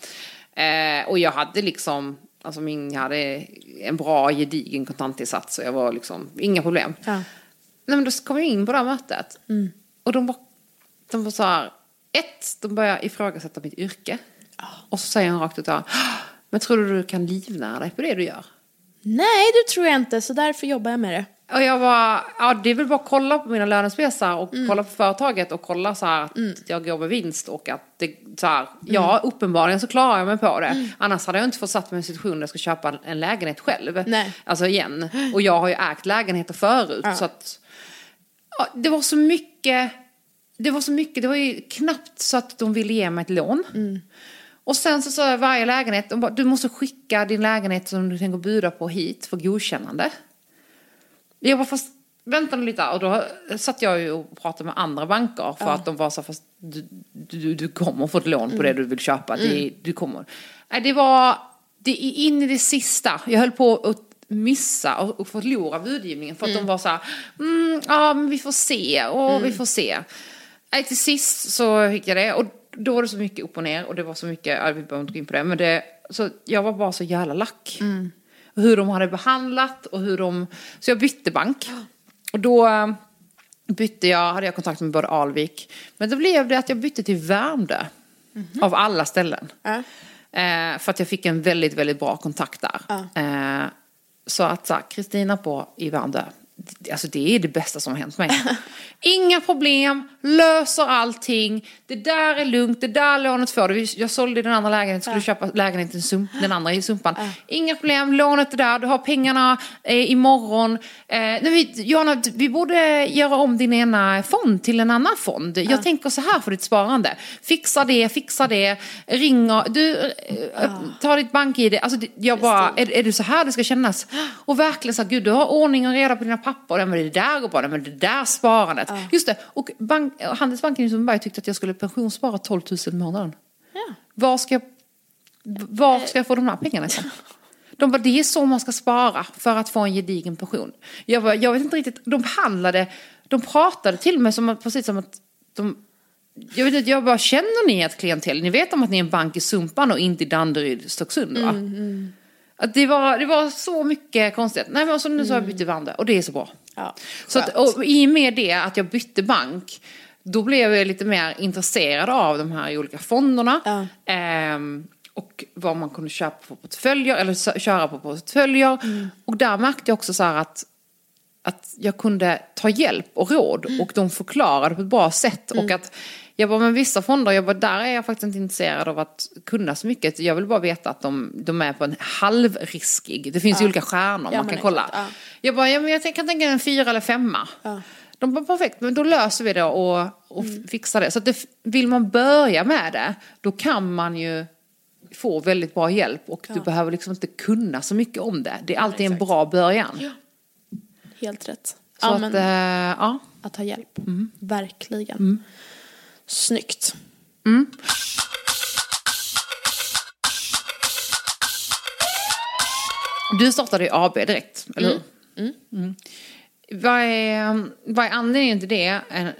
Eh, och jag hade liksom, alltså min, jag hade en bra gedigen kontantinsats och jag var liksom, inga problem. Ja. Nej men då kom jag in på det här mötet mm. och de var, de var så här, ett, de börjar ifrågasätta mitt yrke. Och så säger han rakt ut men tror du du kan livnära dig på det du gör? Nej, det tror jag inte, så därför jobbar jag med det. Och jag var, ja det är väl bara att kolla på mina lönespesar och mm. kolla på företaget och kolla så här att mm. jag går med vinst och att det så här, ja mm. uppenbarligen så klarar jag mig på det. Mm. Annars hade jag inte fått satt mig i en situation där jag ska köpa en lägenhet själv. Nej. Alltså igen. Och jag har ju ägt lägenheter förut ja. så att ja, det var så mycket det var så mycket, det var ju knappt så att de ville ge mig ett lån. Mm. Och sen så sa jag varje lägenhet, bara, du måste skicka din lägenhet som du tänker buda på hit för godkännande. Jag bara, fast vänta lite. Och då satt jag ju och pratade med andra banker för ja. att de var så fast du, du, du kommer få ett lån på mm. det du vill köpa. Mm. Det, du kommer. Nej, det var, det är in i det sista. Jag höll på att missa och, och förlora budgivningen för att de mm, de var så här, mm, ja, men vi får se och vi får se. Nej, till sist så fick jag det och då var det så mycket upp och ner och det var så mycket, ja, vi behöver inte gå in på det, men det, så jag var bara så jävla lack. Och hur de hade behandlat och hur de, så jag bytte bank. Och då eh, bytte jag, hade jag kontakt med både Alvik, men då blev det att jag bytte till Värmdö. Av alla ställen. Ja. Eh, för att jag fick en väldigt, väldigt bra kontakt där. Ja. Eh, så att Kristina på i Värmdö, alltså det är det bästa som har hänt mig. Inga problem, löser allting, det där är lugnt, det där lånet får du. Jag sålde den andra lägenheten, skulle köpa lägenheten, sump, den andra i Sumpan. Inga problem, lånet är där, du har pengarna eh, imorgon. Eh, nej, vi, Johanna, vi borde göra om din ena fond till en annan fond. Jag tänker så här för ditt sparande. Fixa det, fixa det, ringer, du eh, tar ditt bank-id. Alltså, jag bara, är, är det så här det ska kännas? Och verkligen så här, gud du har ordning och reda på dina papper. Ja, men det där går bra, men det där sparandet. Just det, och bank, Handelsbanken i Sundbyberg tyckte att jag skulle pensionsspara 12 000 i månaden. Ja. Var ska, jag- var ska jag få de här pengarna ifrån? De bara, det är så man ska spara för att få en gedigen pension. Jag, bara, jag vet inte riktigt, de behandlade, de pratade till mig som precis som att de jag vet inte, jag bara, känner ni ert klientel? Ni vet om att ni är en bank i Sumpan och inte i Danderyd, Stocksund va? Att det, var, det var så mycket konstigt. Nej men så nu så har jag bytt till Värmdö och det är så bra. Ja, Så att, och i och med det att jag bytte bank, då blev jag lite mer intresserad av de här olika fonderna. Ja. Ehm, och vad man kunde köpa på portföljer, eller köra på portföljer. Och där märkte jag också så att, att jag kunde ta hjälp och råd och de förklarade på ett bra sätt. Och att jag bara, men vissa fonder, jag bara, där är jag faktiskt inte intresserad av att kunna så mycket. Jag vill bara veta att de, de är på en halvriskig, det finns ju olika stjärnor Ja, man kan kolla. ja. Jag bara, ja, men jag kan tänka en fyra eller femma. Ja. De bara, perfekt, men då löser vi det och, och fixar det. Så att det, vill man börja med det, då kan man ju få väldigt bra hjälp och du behöver liksom inte kunna så mycket om det. Det är alltid en bra början. Helt rätt. Så ja, att, eh, ja. att ta hjälp. Verkligen. Snyggt. Du startade ju AB direkt, eller hur? Mm. Vad, är, vad är anledningen till det? än-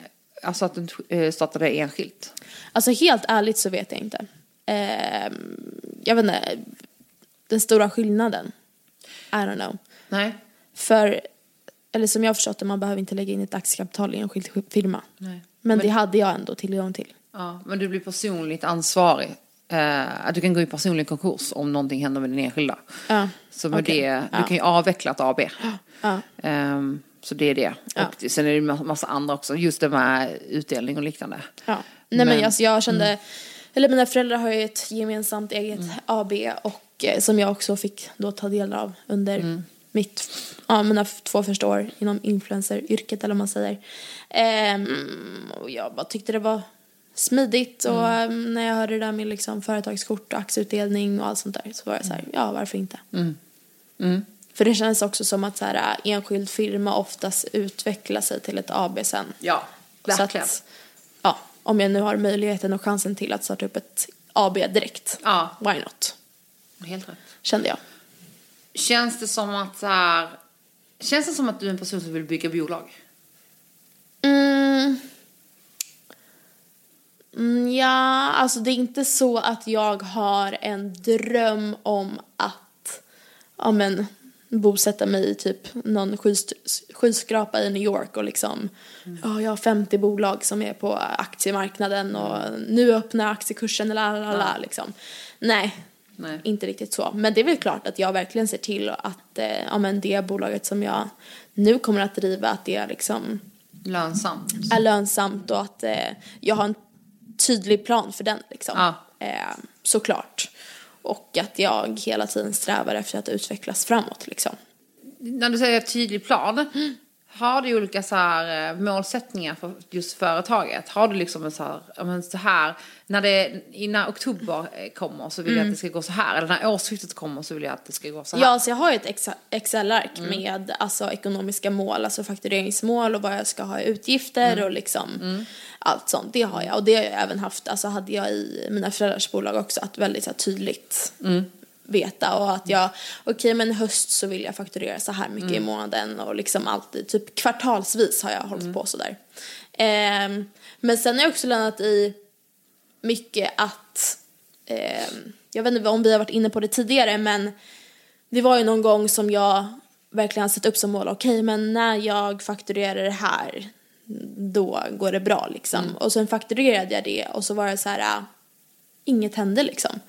Alltså att du eh, startade enskilt? Alltså helt ärligt så vet jag inte. Ehm, jag vet inte. Den stora skillnaden. I don't know. Nej. För, eller som jag har förstått det, man behöver inte lägga in ett aktiekapital i en enskild firma. Nej. Men, det hade jag ändå tillgång till. Ja, men du blir personligt ansvarig. Eh, att du kan gå i personlig konkurs om någonting händer med din enskilda. Ja, Så med okej. det, du Ja. kan ju avveckla ett AB. Ja. Ehm, så det är det. Och sen är det en massa andra också, just det med utdelning och liknande. Ja. Nej men, Men- alltså jag kände, eller mina föräldrar har ju ett gemensamt eget AB och eh, som jag också fick då ta del av under mitt, ja mina två första år inom influenceryrket eller vad man säger. Ehm, och jag bara tyckte det var smidigt och ehm, när jag hörde det där med liksom företagskort och aktieutdelning och allt sånt där så var jag så här, ja varför inte? För det känns också som att så här, äh, enskild firma oftast utvecklar sig till ett AB sen. Ja, Så att, ja, om jag nu har möjligheten och chansen till att starta upp ett AB direkt. Ja. Why not? Helt rätt. Kände jag. Känns det som att så här, Känns det som att du är en person som vill bygga bolag? Mm. Mm, ja, alltså det är inte så att jag har en dröm om att ja, men, bosätta mig i typ någon skys- skyskrapa i New York och liksom ja, jag har 50 bolag som är på aktiemarknaden och nu öppnar aktiekursen la, la, liksom. Nej, Nej. inte riktigt så. Men det är väl klart att jag verkligen ser till att eh, ja, men det bolaget som jag nu kommer att driva att det är liksom Lönsamt? är lönsamt och att eh, jag har en tydlig plan för den liksom. Ja. Eh, såklart. Och att jag hela tiden strävar efter att utvecklas framåt liksom. När du säger tydlig plan, har du olika så här, eh, målsättningar för just företaget? Har du liksom en så här, men så här när, det, när oktober eh, kommer så vill jag att det ska gå så här, eller när årsskiftet kommer så vill jag att det ska gå så här. Ja, så jag har ju ett Excel-ark med alltså, ekonomiska mål, alltså faktureringsmål och vad jag ska ha i utgifter och liksom allt sånt. Det har jag. Och det har jag även haft, alltså hade jag i mina föräldrars bolag också, att väldigt så här, tydligt veta och att jag, okej men i höst så vill jag fakturera så här mycket i månaden och liksom alltid, typ kvartalsvis har jag hållit på sådär. Eh, men sen har jag också landat i mycket att, eh, jag vet inte om vi har varit inne på det tidigare men det var ju någon gång som jag verkligen har satt upp som mål, okej men när jag fakturerar det här då går det bra liksom. Och sen fakturerade jag det och så var det så här, äh, inget hände liksom.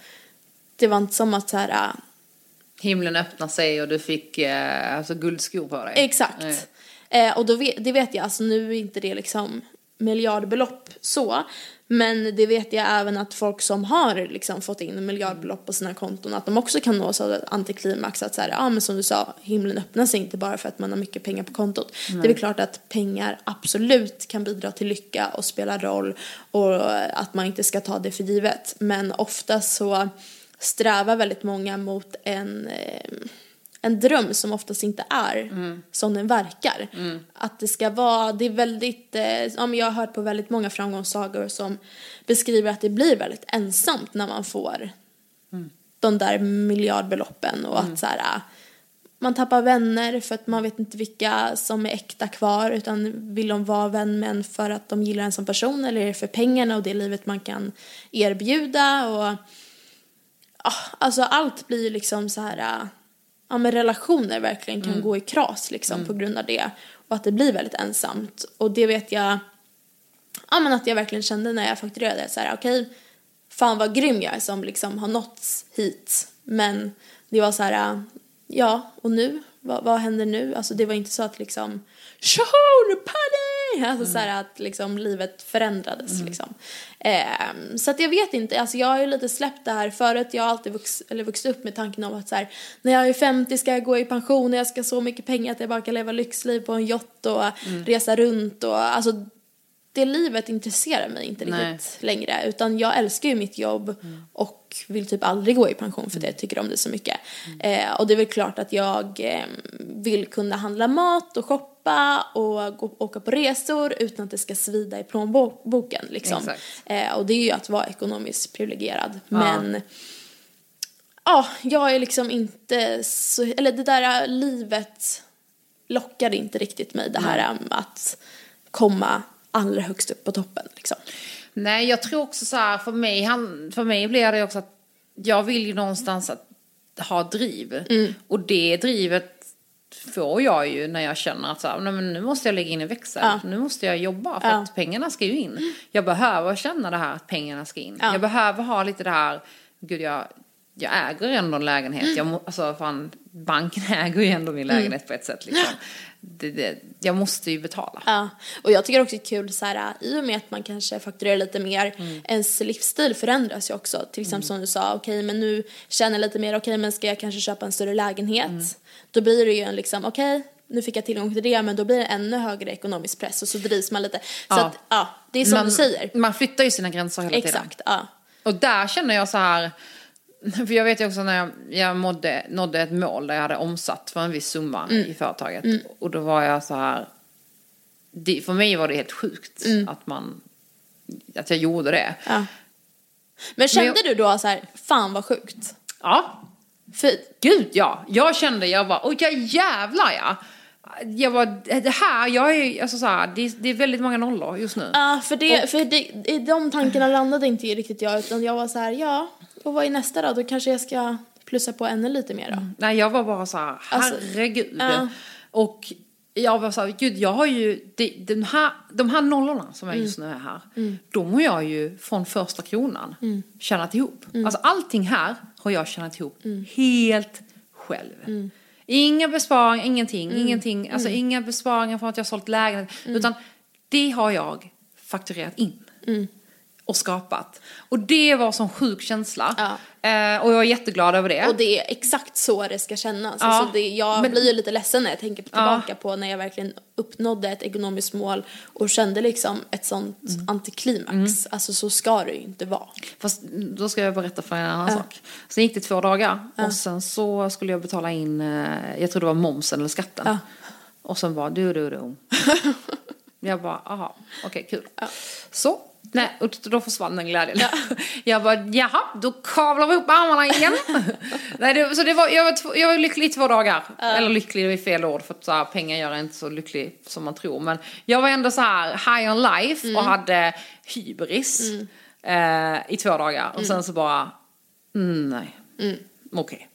Det var inte som att så här, äh, Himlen öppnade sig och du fick eh, alltså, guldskor på dig. exakt. Nej. Eh, och då vet, det vet jag, alltså nu är inte det liksom miljardbelopp så. Men det vet jag även att folk som har liksom fått in miljardbelopp på sina konton att de också kan nås av ett antiklimax att så här, ja men som du sa, himlen öppnar sig inte bara för att man har mycket pengar på kontot. Det är väl klart att pengar absolut kan bidra till lycka och spela roll och att man inte ska ta det för givet. Men ofta så strävar väldigt många mot en eh, en dröm som oftast inte är som den verkar. Att det ska vara, det är väldigt, eh, ja, men jag har hört på väldigt många framgångssagor som beskriver att det blir väldigt ensamt när man får de där miljardbeloppen och att så här, ah, man tappar vänner för att man vet inte vilka som är äkta kvar utan vill de vara vän med en för att de gillar en som person eller är det för pengarna och det livet man kan erbjuda och alltså allt blir liksom så här äh, ja men relationer verkligen kan gå i kras liksom på grund av det. Och att det blir väldigt ensamt. Och det vet jag ja men att jag verkligen kände när jag fakturerade. Så här okej fan vad grym jag är som liksom har nått hit. Men det var så här ja och nu? Vad, vad händer nu? Alltså det var inte så att liksom Tjoho, party! Alltså så här att liksom livet förändrades liksom. Ehm, så att jag vet inte, alltså jag har ju lite släppt det här förut. Jag har alltid vux, eller vuxit upp med tanken om att så här, när jag är 50 ska jag gå i pension och jag ska ha så mycket pengar att jag bara kan leva lyxliv på en yacht och resa runt och alltså det livet intresserar mig inte Nej. riktigt längre utan jag älskar ju mitt jobb och vill typ aldrig gå i pension för det jag tycker om det så mycket. Eh, och det är väl klart att jag eh, vill kunna handla mat och shoppa och gå, åka på resor utan att det ska svida i plånboken liksom. Eh, och det är ju att vara ekonomiskt privilegierad. Men ja, jag är liksom inte så, eller det där livet lockade inte riktigt mig det här um, att komma allra högst upp på toppen liksom. Nej, jag tror också så här, för mig, han, för mig blir det också att jag vill ju någonstans att ha driv. Och det drivet får jag ju när jag känner att så här, men nu måste jag lägga in en växel. Ja. Nu måste jag jobba för Ja. att pengarna ska ju in. Jag behöver känna det här att pengarna ska in. Ja. Jag behöver ha lite det här, gud jag, jag äger ändå en lägenhet. Jag må, alltså fan, banken äger ju ändå min lägenhet på ett sätt liksom. Det, det, jag måste ju betala. Ja, och jag tycker också det är kul så här, i och med att man kanske fakturerar lite mer, ens livsstil förändras ju också. Till exempel som du sa, okej men nu känner jag lite mer, okej men ska jag kanske köpa en större lägenhet? Då blir det ju en liksom, okej nu fick jag tillgång till det men då blir det ännu högre ekonomisk press och så drivs man lite. Så Ja. att, ja, det är som man, du säger. Man flyttar ju sina gränser hela tiden. Exakt, ja. Och där känner jag så här, för jag vet ju också när jag, jag mådde, nådde ett mål där jag hade omsatt för en viss summa Mm. i företaget. Och då var jag så här, det, för mig var det helt sjukt Mm. att man, att jag gjorde det. ja. Men kände jag- du då så här, fan vad sjukt? Ja, För, gud ja. Jag kände, jag var, oj ja jävlar ja. Jag var, det här, jag är, alltså så här, det, det är väldigt många nollor just nu. ja, för, det, för det, i de tankarna landade inte riktigt jag utan jag var så här, ja, och vad är nästa då? Då kanske jag ska plussa på ännu lite mer då. Nej, jag var bara så här, Alltså, herregud. ja. Och jag var så här, gud, jag har ju, det, den här, de här nollorna som jag just nu är här, de har jag ju från första kronan tjänat ihop. Alltså allting här har jag tjänat ihop helt själv. Inga besparingar, ingenting, ingenting, alltså inga besparingar från att jag har sålt lägenhet, utan det har jag fakturerat in och skapat. Och det var sån sjuk känsla. Ja. Eh, och jag är jätteglad över det. Och det är exakt så det ska kännas. Ja, Alltså det, jag men- blir ju lite ledsen när jag tänker tillbaka på när jag verkligen uppnådde ett ekonomiskt mål och kände liksom ett sånt Mm. antiklimax. Alltså så ska det ju inte vara. Fast då ska jag berätta för en annan sak. Sen gick det två dagar och sen så skulle jag betala in, eh, jag tror det var momsen eller skatten. Ja. Och sen bara du, du, du. jag bara, aha, okej kul. Så, Nej, och då försvann den glädjen. Jag bara, jaha, då kavlar vi upp armarna igen. Nej, det, så det var, jag, var två, jag var lycklig i två dagar. Eller lycklig, det är fel ord, för att så här, pengar gör inte så lycklig som man tror. Men jag var ändå så här high on life och hade hybris eh, i två dagar. Och sen så bara, mm, nej, okej.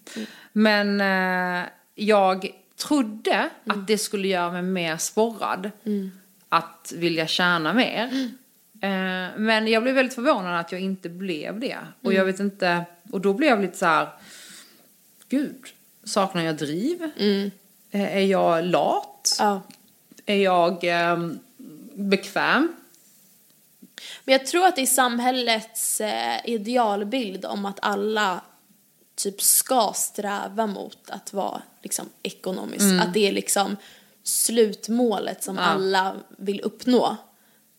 Men eh, jag trodde att det skulle göra mig mer sporrad att vilja tjäna mer. Eh, men jag blev väldigt förvånad att jag inte blev det. Och jag vet inte, och då blev jag lite så här, gud, saknar jag driv? Eh, är jag lat? Ja. Är jag eh, bekväm? Men jag tror att det är samhällets eh, idealbild om att alla typ ska sträva mot att vara liksom ekonomiskt. Att det är liksom slutmålet som alla vill uppnå.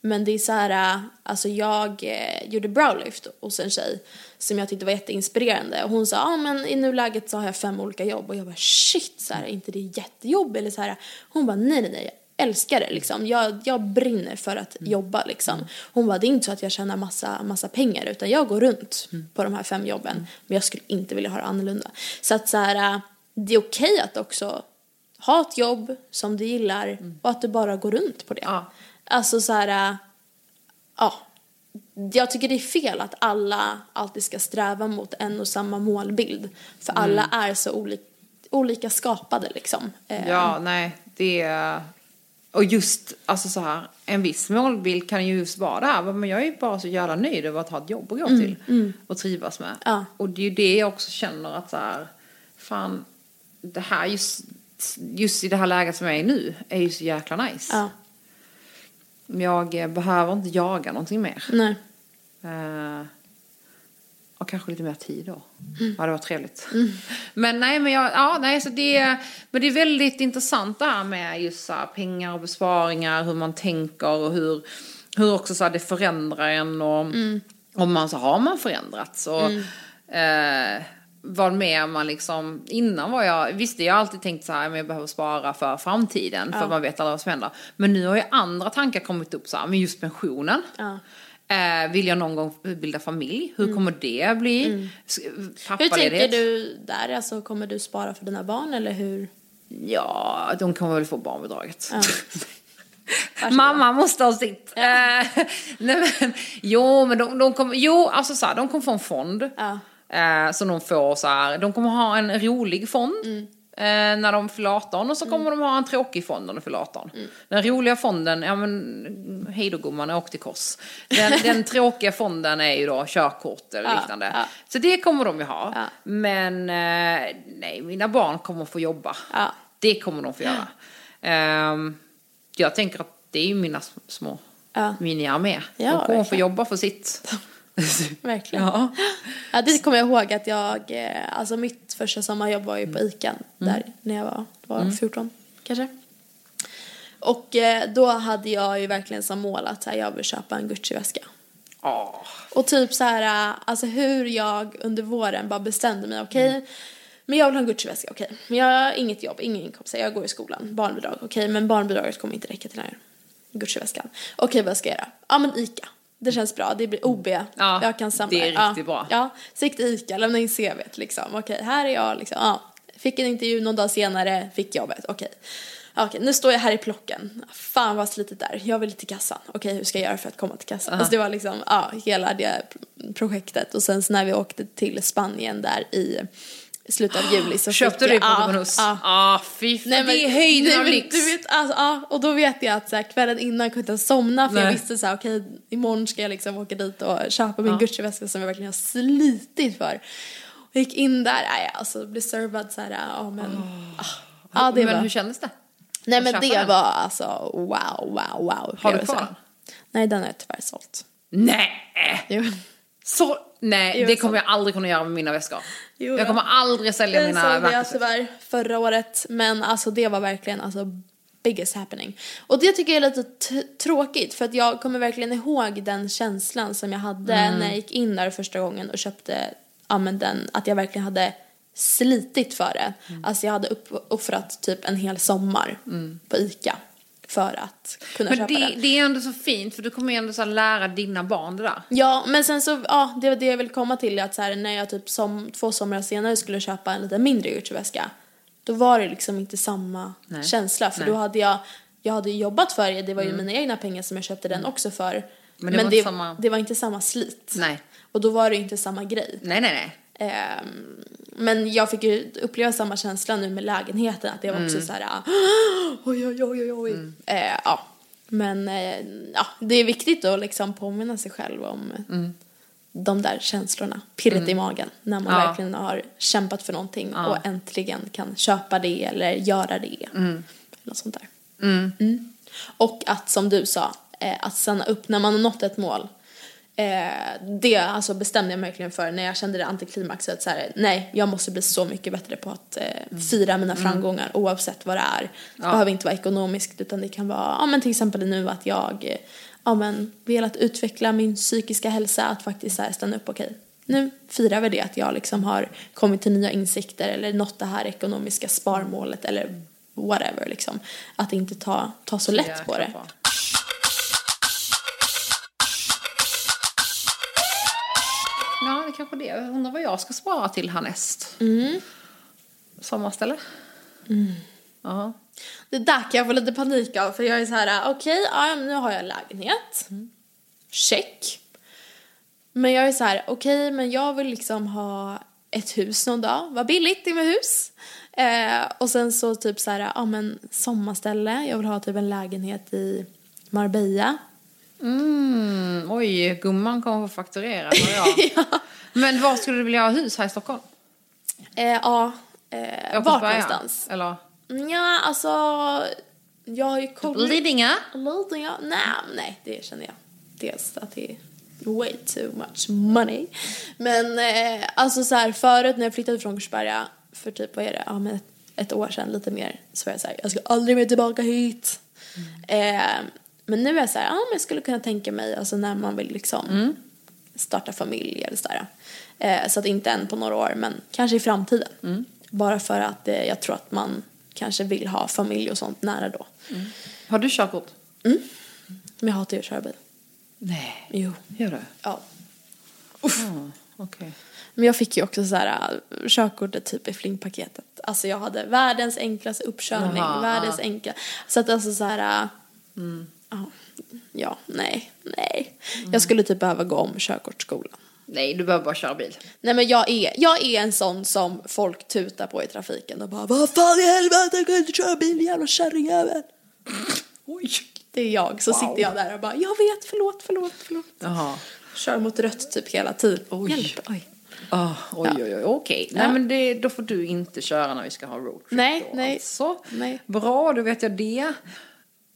Men det är så här, äh, alltså jag eh, gjorde browlift hos en tjej som jag tyckte var jätteinspirerande och hon sa, ja ah, men i nuläget så har jag fem olika jobb och jag bara shit, så här, är inte det jättejobb eller så här. Hon bara nej nej nej, jag älskar det liksom. Jag, jag brinner för att jobba liksom. Hon bara, det är inte så att jag tjänar massa, massa pengar utan jag går runt på de här fem jobben men jag skulle inte vilja ha det annorlunda. Så att så här, äh, det är okej att också ha ett jobb som du gillar och att du bara går runt på det. Ja. Alltså så här, äh, ja. Jag tycker det är fel att alla alltid ska sträva mot en och samma målbild. För alla är så olika, olika skapade liksom. Eh, Ja, nej, det är... Och just, alltså så här, en viss målbild kan ju just vara det här, men jag är ju bara så jävla nöjd över att ha ett jobb att gå till och trivas med. Ja. Och det är ju det jag också känner att så här, fan, det här just, just i det här läget som jag är i nu är ju så jäkla nice. Ja, Jag eh, behöver inte jaga någonting mer. nej. Eh, och kanske lite mer tid då. Ja, det var trevligt. Men nej, men jag, ja, nej, så det, men det är väldigt intressant det här med just så här, pengar och besparingar, hur man tänker och hur, hur också så här, det förändrar en och om man så har man förändrats och eh, vad mer man liksom, innan var jag, visst jag har alltid tänkt så här, men jag behöver spara för framtiden för man vet aldrig vad som händer. Men nu har ju andra tankar kommit upp så här, men just pensionen. Ja. Eh, vill jag någon gång bilda familj? Hur kommer det bli? S- Hur tänker du där? Alltså kommer du spara för dina barn eller hur? Ja, de kommer väl få barnbidraget. Ja. Mamma måste ha sitt. Eh, nej men, jo, men de, de kommer, jo, alltså så här, de kommer få en fond. Ja. Eh, som de får så här, de kommer ha en rolig fond. Mm. Eh, när de fyller 18 och så kommer de ha en tråkig fond när de fyller 18. Mm. Den roliga fonden, ja men hej då gumman, åkte till kors. Den, den tråkiga fonden är ju då körkort eller Ja, liknande. ja. Så det kommer de ju ha. Ja. Men eh, nej, mina barn kommer få jobba. Det kommer de få göra. Ehm, jag tänker att det är ju mina sm- små Ja. mini-armé. De kommer få jobba för sitt. Verkligen. ja. Ja, det kommer jag ihåg att jag, eh, alltså mitt första sommarjobb var ju på ICA Mm. där när jag var, var 14 kanske. Och eh, då hade jag ju verkligen som mål att så här, jag vill köpa en Gucci-väska. Åh. Och typ så här, äh, alltså hur jag under våren bara bestämde mig, okej, Mm. men jag vill ha en Gucci-väska, okej. Men jag har inget jobb, ingen inkomst, jag går i skolan, barnbidrag, okej, men barnbidraget kommer inte räcka till den här Gucci-väskan. Okej, vad ska jag göra? Ja, men ICA. Det känns bra, det blir OB, jag kan samla. det är ja, riktigt bra. Ja, så gick till ICA, lämna in CVt liksom, okej, här är jag liksom, ja. Fick en intervju någon dag senare, fick jobbet, okej. Okej, nu står jag här i plocken. Fan vad slitigt där. Jag vill till kassan. Okej, hur ska jag göra för att komma till kassan? Alltså det var liksom, ja, hela det projektet. Och sen så när vi åkte till Spanien där i slutet av juli så Köpte du jag, på ja, Dominus? ja. Ah, fy fan, Nej, men, det är höjden nej, av lyx. Du vet, alltså, ja, och då vet jag att så här, kvällen innan kunde jag inte somna för jag Nej. visste så här, okej, imorgon ska jag liksom åka dit och köpa min Gucci-väska som jag verkligen har slitit för. Och gick in där, nej, alltså blev servad så här, ja men, ah, ja det men var. hur kändes det? Nej men det den? var alltså wow, wow, wow Har du kvar den? Nej den har jag tyvärr sålt. Nej! Jo. Så, nej, Jo, det kommer jag aldrig kunna göra med mina väskor. Jo, jag kommer aldrig sälja Den mina sålde jag verktyg. tyvärr förra året men alltså det var verkligen alltså biggest happening. Och det tycker jag är lite tråkigt för att jag kommer verkligen ihåg den känslan som jag hade Mm. när jag gick in där första gången och köpte, ja men den, att jag verkligen hade slitit för det. Mm. Alltså jag hade upp, offrat typ en hel sommar på ICA för att kunna Men köpa det, den. det är ändå så fint för du kommer ju ändå så lära dina barn det där. Ja, men sen så, ja, det var det jag vill komma till att så här, när jag typ som två somrar senare skulle köpa en lite mindre Gucci-väska, då var det liksom inte samma Nej. känsla. För Nej. Mm. då hade jag, jag hade jobbat för det, det var ju mina egna pengar som jag köpte den också för. Men det var inte samma- det var inte samma slit. Nej. Och då var det inte samma grej. Nej, nej, nej. Ehm, men jag fick ju uppleva samma känsla nu med lägenheten, att det var också Mm. så här, ah, oj, oj, oj, oj, oj. Eh, ja. Men eh, ja, det är viktigt att liksom påminna sig själv om Mm. de där känslorna, pirret i magen, när man Ja. verkligen har kämpat för någonting och äntligen kan köpa det eller göra det. Mm. Eller sånt där. Mm. Och att som du sa, eh, att stanna upp när man har nått ett mål. Eh, det alltså bestämde jag mig verkligen för när jag kände det antiklimaxet. Så här, nej, jag måste bli så mycket bättre på att eh, fira mina framgångar oavsett vad det är. Det behöver inte vara ekonomiskt utan det kan vara, ja men till exempel nu att jag eh, ja, men, velat utveckla min psykiska hälsa, att faktiskt så här, stanna upp, okej. nu firar vi det att jag liksom har kommit till nya insikter eller nått det här ekonomiska sparmålet eller whatever liksom. Att inte ta, ta så lätt på det. Jäkla kanske det. Jag undrar vad jag ska spara till härnäst. Mm. Sommarställe? Mm. Ja. Det där kan jag få lite panik av för jag är så här, okej, ja, men nu har jag lägenhet. Check. Men jag är så här, okej, men jag vill liksom ha ett hus någon dag. Vad billigt det är med hus. Eh, och sen så typ så här, ja men sommarställe. Jag vill ha typ en lägenhet i Marbella. Mm, oj, gumman kommer få fakturera. jag. Men var skulle du vilja ha hus här i Stockholm? Eh, ja, eh, vart någonstans? Eller? Ja, alltså, jag har ju kollat. Lidingö? Lidingö? Nej, nej, det känner jag. Dels att det är way too much money. Men eh, alltså så här, förut när jag flyttade från Korsberga för typ, vad är det, ja men ett, ett år sedan lite mer så var jag så här, jag ska aldrig mer tillbaka hit. Eh, men nu är jag så här, ja men jag skulle kunna tänka mig, alltså när man vill liksom starta familj eller sådär. Eh, så att inte än på några år, men kanske i framtiden. Bara för att eh, jag tror att man kanske vill ha familj och sånt nära då. Har du körkort? Men jag hatar ju att köra bil. Nej. Jo. Gör du? Ja. Mm, Okej. Men jag fick ju också så här äh, körkortet typ i flingpaketet. Alltså jag hade världens enklaste uppkörning, Jaha, världens ja. enkla. Så att alltså så här, äh, ja, ja, nej, nej. Jag skulle typ behöva gå om körkortsskolan. Nej, du behöver bara köra bil. Nej men jag är, jag är en sån som folk tutar på i trafiken och bara Vad fan i helvete, jag kan inte köra bil jävla kärringjävel. Oj. Det är jag, så Wow. sitter jag där och bara Jag vet, förlåt, förlåt, förlåt. Jaha. Kör mot rött typ hela tiden. Oj. Hjälp, oj. Ah, oj, oj, oj, okej. Nej, men det, då får du inte köra när vi ska ha roadtrip Nej, då, nej. Alltså. Nej. Bra, då vet jag det.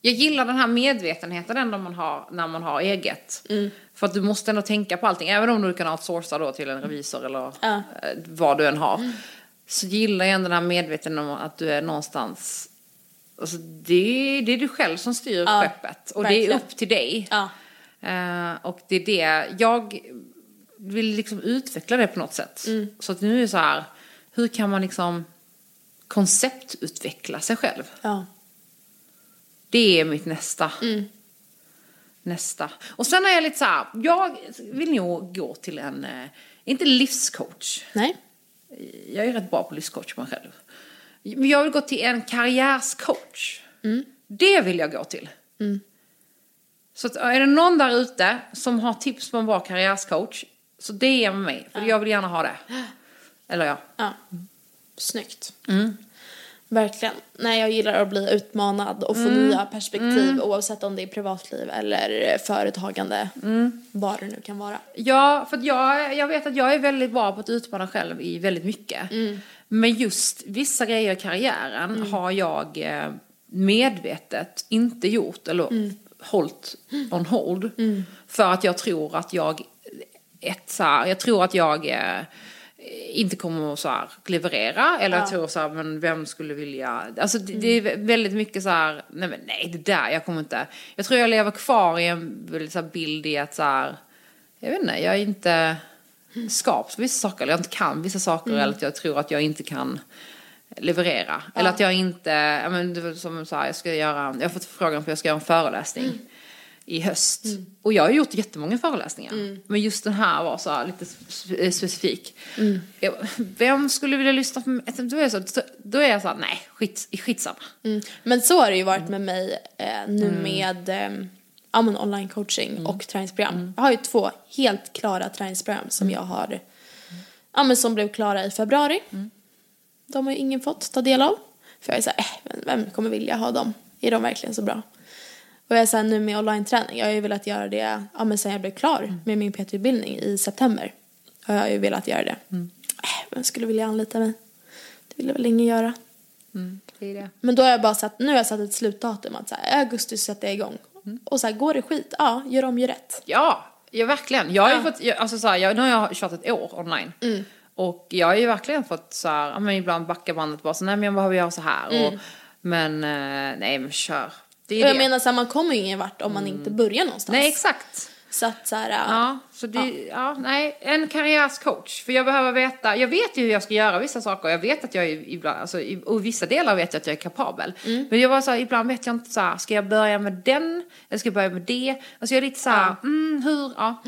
Jag gillar den här medvetenheten ändå man har när man har eget. Mm. För att du måste ändå tänka på allting. Även om du kan outsourca då till en revisor eller. Mm. vad du än har. Så gillar jag ändå den här medvetenheten om att du är någonstans Alltså det, det är du själv som styr Ja, skeppet och det är verkligen. upp till dig. Ja. Eh, och det är det, jag vill liksom utveckla det på något sätt. Mm. Så att nu är det så här, hur kan man liksom konceptutveckla sig själv? Ja. Det är mitt nästa. Mm. Nästa. Och sen är jag lite så här, jag vill nog gå till en, eh, inte livscoach. Nej. Jag är rätt bra på livscoach mig själv. Men jag vill gå till en karriärscoach. Det vill jag gå till. Så att, är det någon där ute som har tips på en bra karriärscoach, så DM mig. För jag vill gärna ha det. Eller ja. Ja. Snyggt. Verkligen. Nej, jag gillar att bli utmanad och få nya perspektiv oavsett om det är privatliv eller företagande. Vad det nu kan vara. Ja, för jag, jag vet att jag är väldigt bra på att utmana själv i väldigt mycket. Men just vissa grejer i karriären har jag eh, medvetet inte gjort eller hållit on hold. För att jag tror att jag, ett, så här, jag tror att jag eh, inte kommer att så här, leverera. Eller jag tror så här, men vem skulle vilja... Alltså det, det är väldigt mycket så här, nej men nej det där, jag kommer inte... Jag tror jag lever kvar i en så här, bild i att så här, jag vet inte, jag är inte skapt för vissa saker, eller jag inte kan vissa saker, eller att jag tror att jag inte kan leverera. Eller att jag inte, ja, men, som så här, jag ska göra, jag har fått frågan på jag ska göra en föreläsning. Mm. I höst. Och jag har gjort jättemånga föreläsningar. Men just den här var så här lite spe- specifik. Mm. Jag, vem skulle vilja lyssna på mig? Då är jag så, då är jag så här, nej, skit, skitsamma. Mm. Men så har det ju varit med mig eh, nu med eh, ja, men online coaching och träningsprogram. Jag har ju två helt klara träningsprogram som jag har, ja men som blev klara i februari. De har ju ingen fått ta del av. För jag är såhär, eh, vem- vem kommer vilja ha dem? Är de verkligen så bra? Och jag är såhär nu med online-träning, jag har ju velat göra det, ja men sen jag blev klar med min PT-utbildning i september. Har jag ju velat göra det. Äh, vem skulle vilja anlita mig? Det ville väl ingen göra. Det är det. Men då har jag bara satt, nu har jag satt ett slutdatum att så här, i augusti sätter jag igång. Och så här, går det skit, ja, gör om, gör rätt. Ja, ja verkligen. Jag har Ja. fått, jag, alltså så här, jag, nu har jag kört ett år online. Mm. Och jag har ju verkligen fått så här, ja, men ibland backa bandet bara så nej men jag behöver göra så här. Och, men nej men kör. Det är Mm. Och jag det. menar så här, man kommer ju ingen vart om man inte börjar någonstans. nej exakt. Så att så här, Ja, så det, ja. nej, en karriärscoach. För jag behöver veta, jag vet ju hur jag ska göra vissa saker. Jag vet att jag är ibland, alltså i och vissa delar vet jag att jag är kapabel. Mm. Men jag var så här, ibland vet jag inte så här, ska jag börja med den? Eller ska jag börja med det? Alltså jag är lite så här, mm, hur, ja.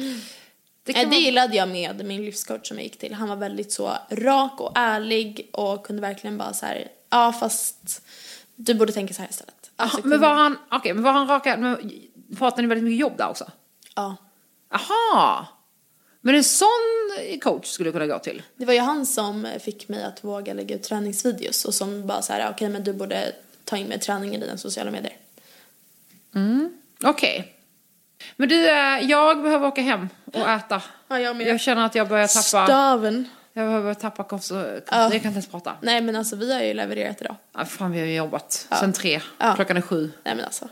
Det Det, det gillade jag med min livscoach som jag gick till. Han var väldigt så rak och ärlig och kunde verkligen bara så här, ja fast du borde tänka så här istället. Alltså, Aha, men var han, okej, men var han raka, men pratade ni väldigt mycket jobb där också? Ja. Aha! Men en sån coach skulle du kunna gå till? Det var ju han som fick mig att våga lägga ut träningsvideos och som bara så här, okej men du borde ta in med träningen i dina sociala medier. Okej. Men du, eh, jag behöver åka hem och äta. Ja, jag. Jag känner att jag börjar tappa, Staven. Jag behöver tappa kost, Ja. jag kan inte ens prata. Nej men alltså vi har ju levererat idag. Ja, fan vi har ju jobbat sen tre, Ja. klockan är sju. Nej men alltså.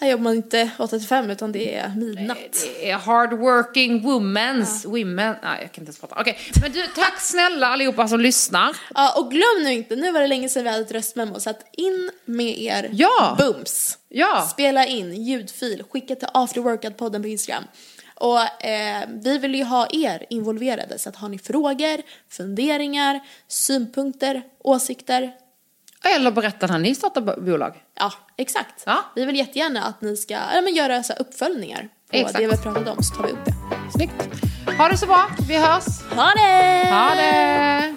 Här jobbar man inte 8-5 utan det är midnatt. Det är hardworking womens, women, nej jag kan inte ens prata. Okej, men du tack snälla allihopa som lyssnar. Ja och glöm nu inte, nu var det länge sedan vi hade ett röstmemo så att in med er Ja. bums. Ja. Spela in ljudfil, skicka till afterworkout-podden på Instagram. Och eh, vi vill ju ha er involverade så att har ni frågor, funderingar, synpunkter, åsikter, Eller berätta när ni startar bo- bolag. ja exakt. Ja. Vi vill jättegärna att ni ska ja, men göra så uppföljningar på Exakt. det vi har pratat om så tar vi upp det. Snyggt. Ha det så bra, vi hörs. Ha det! Ha det!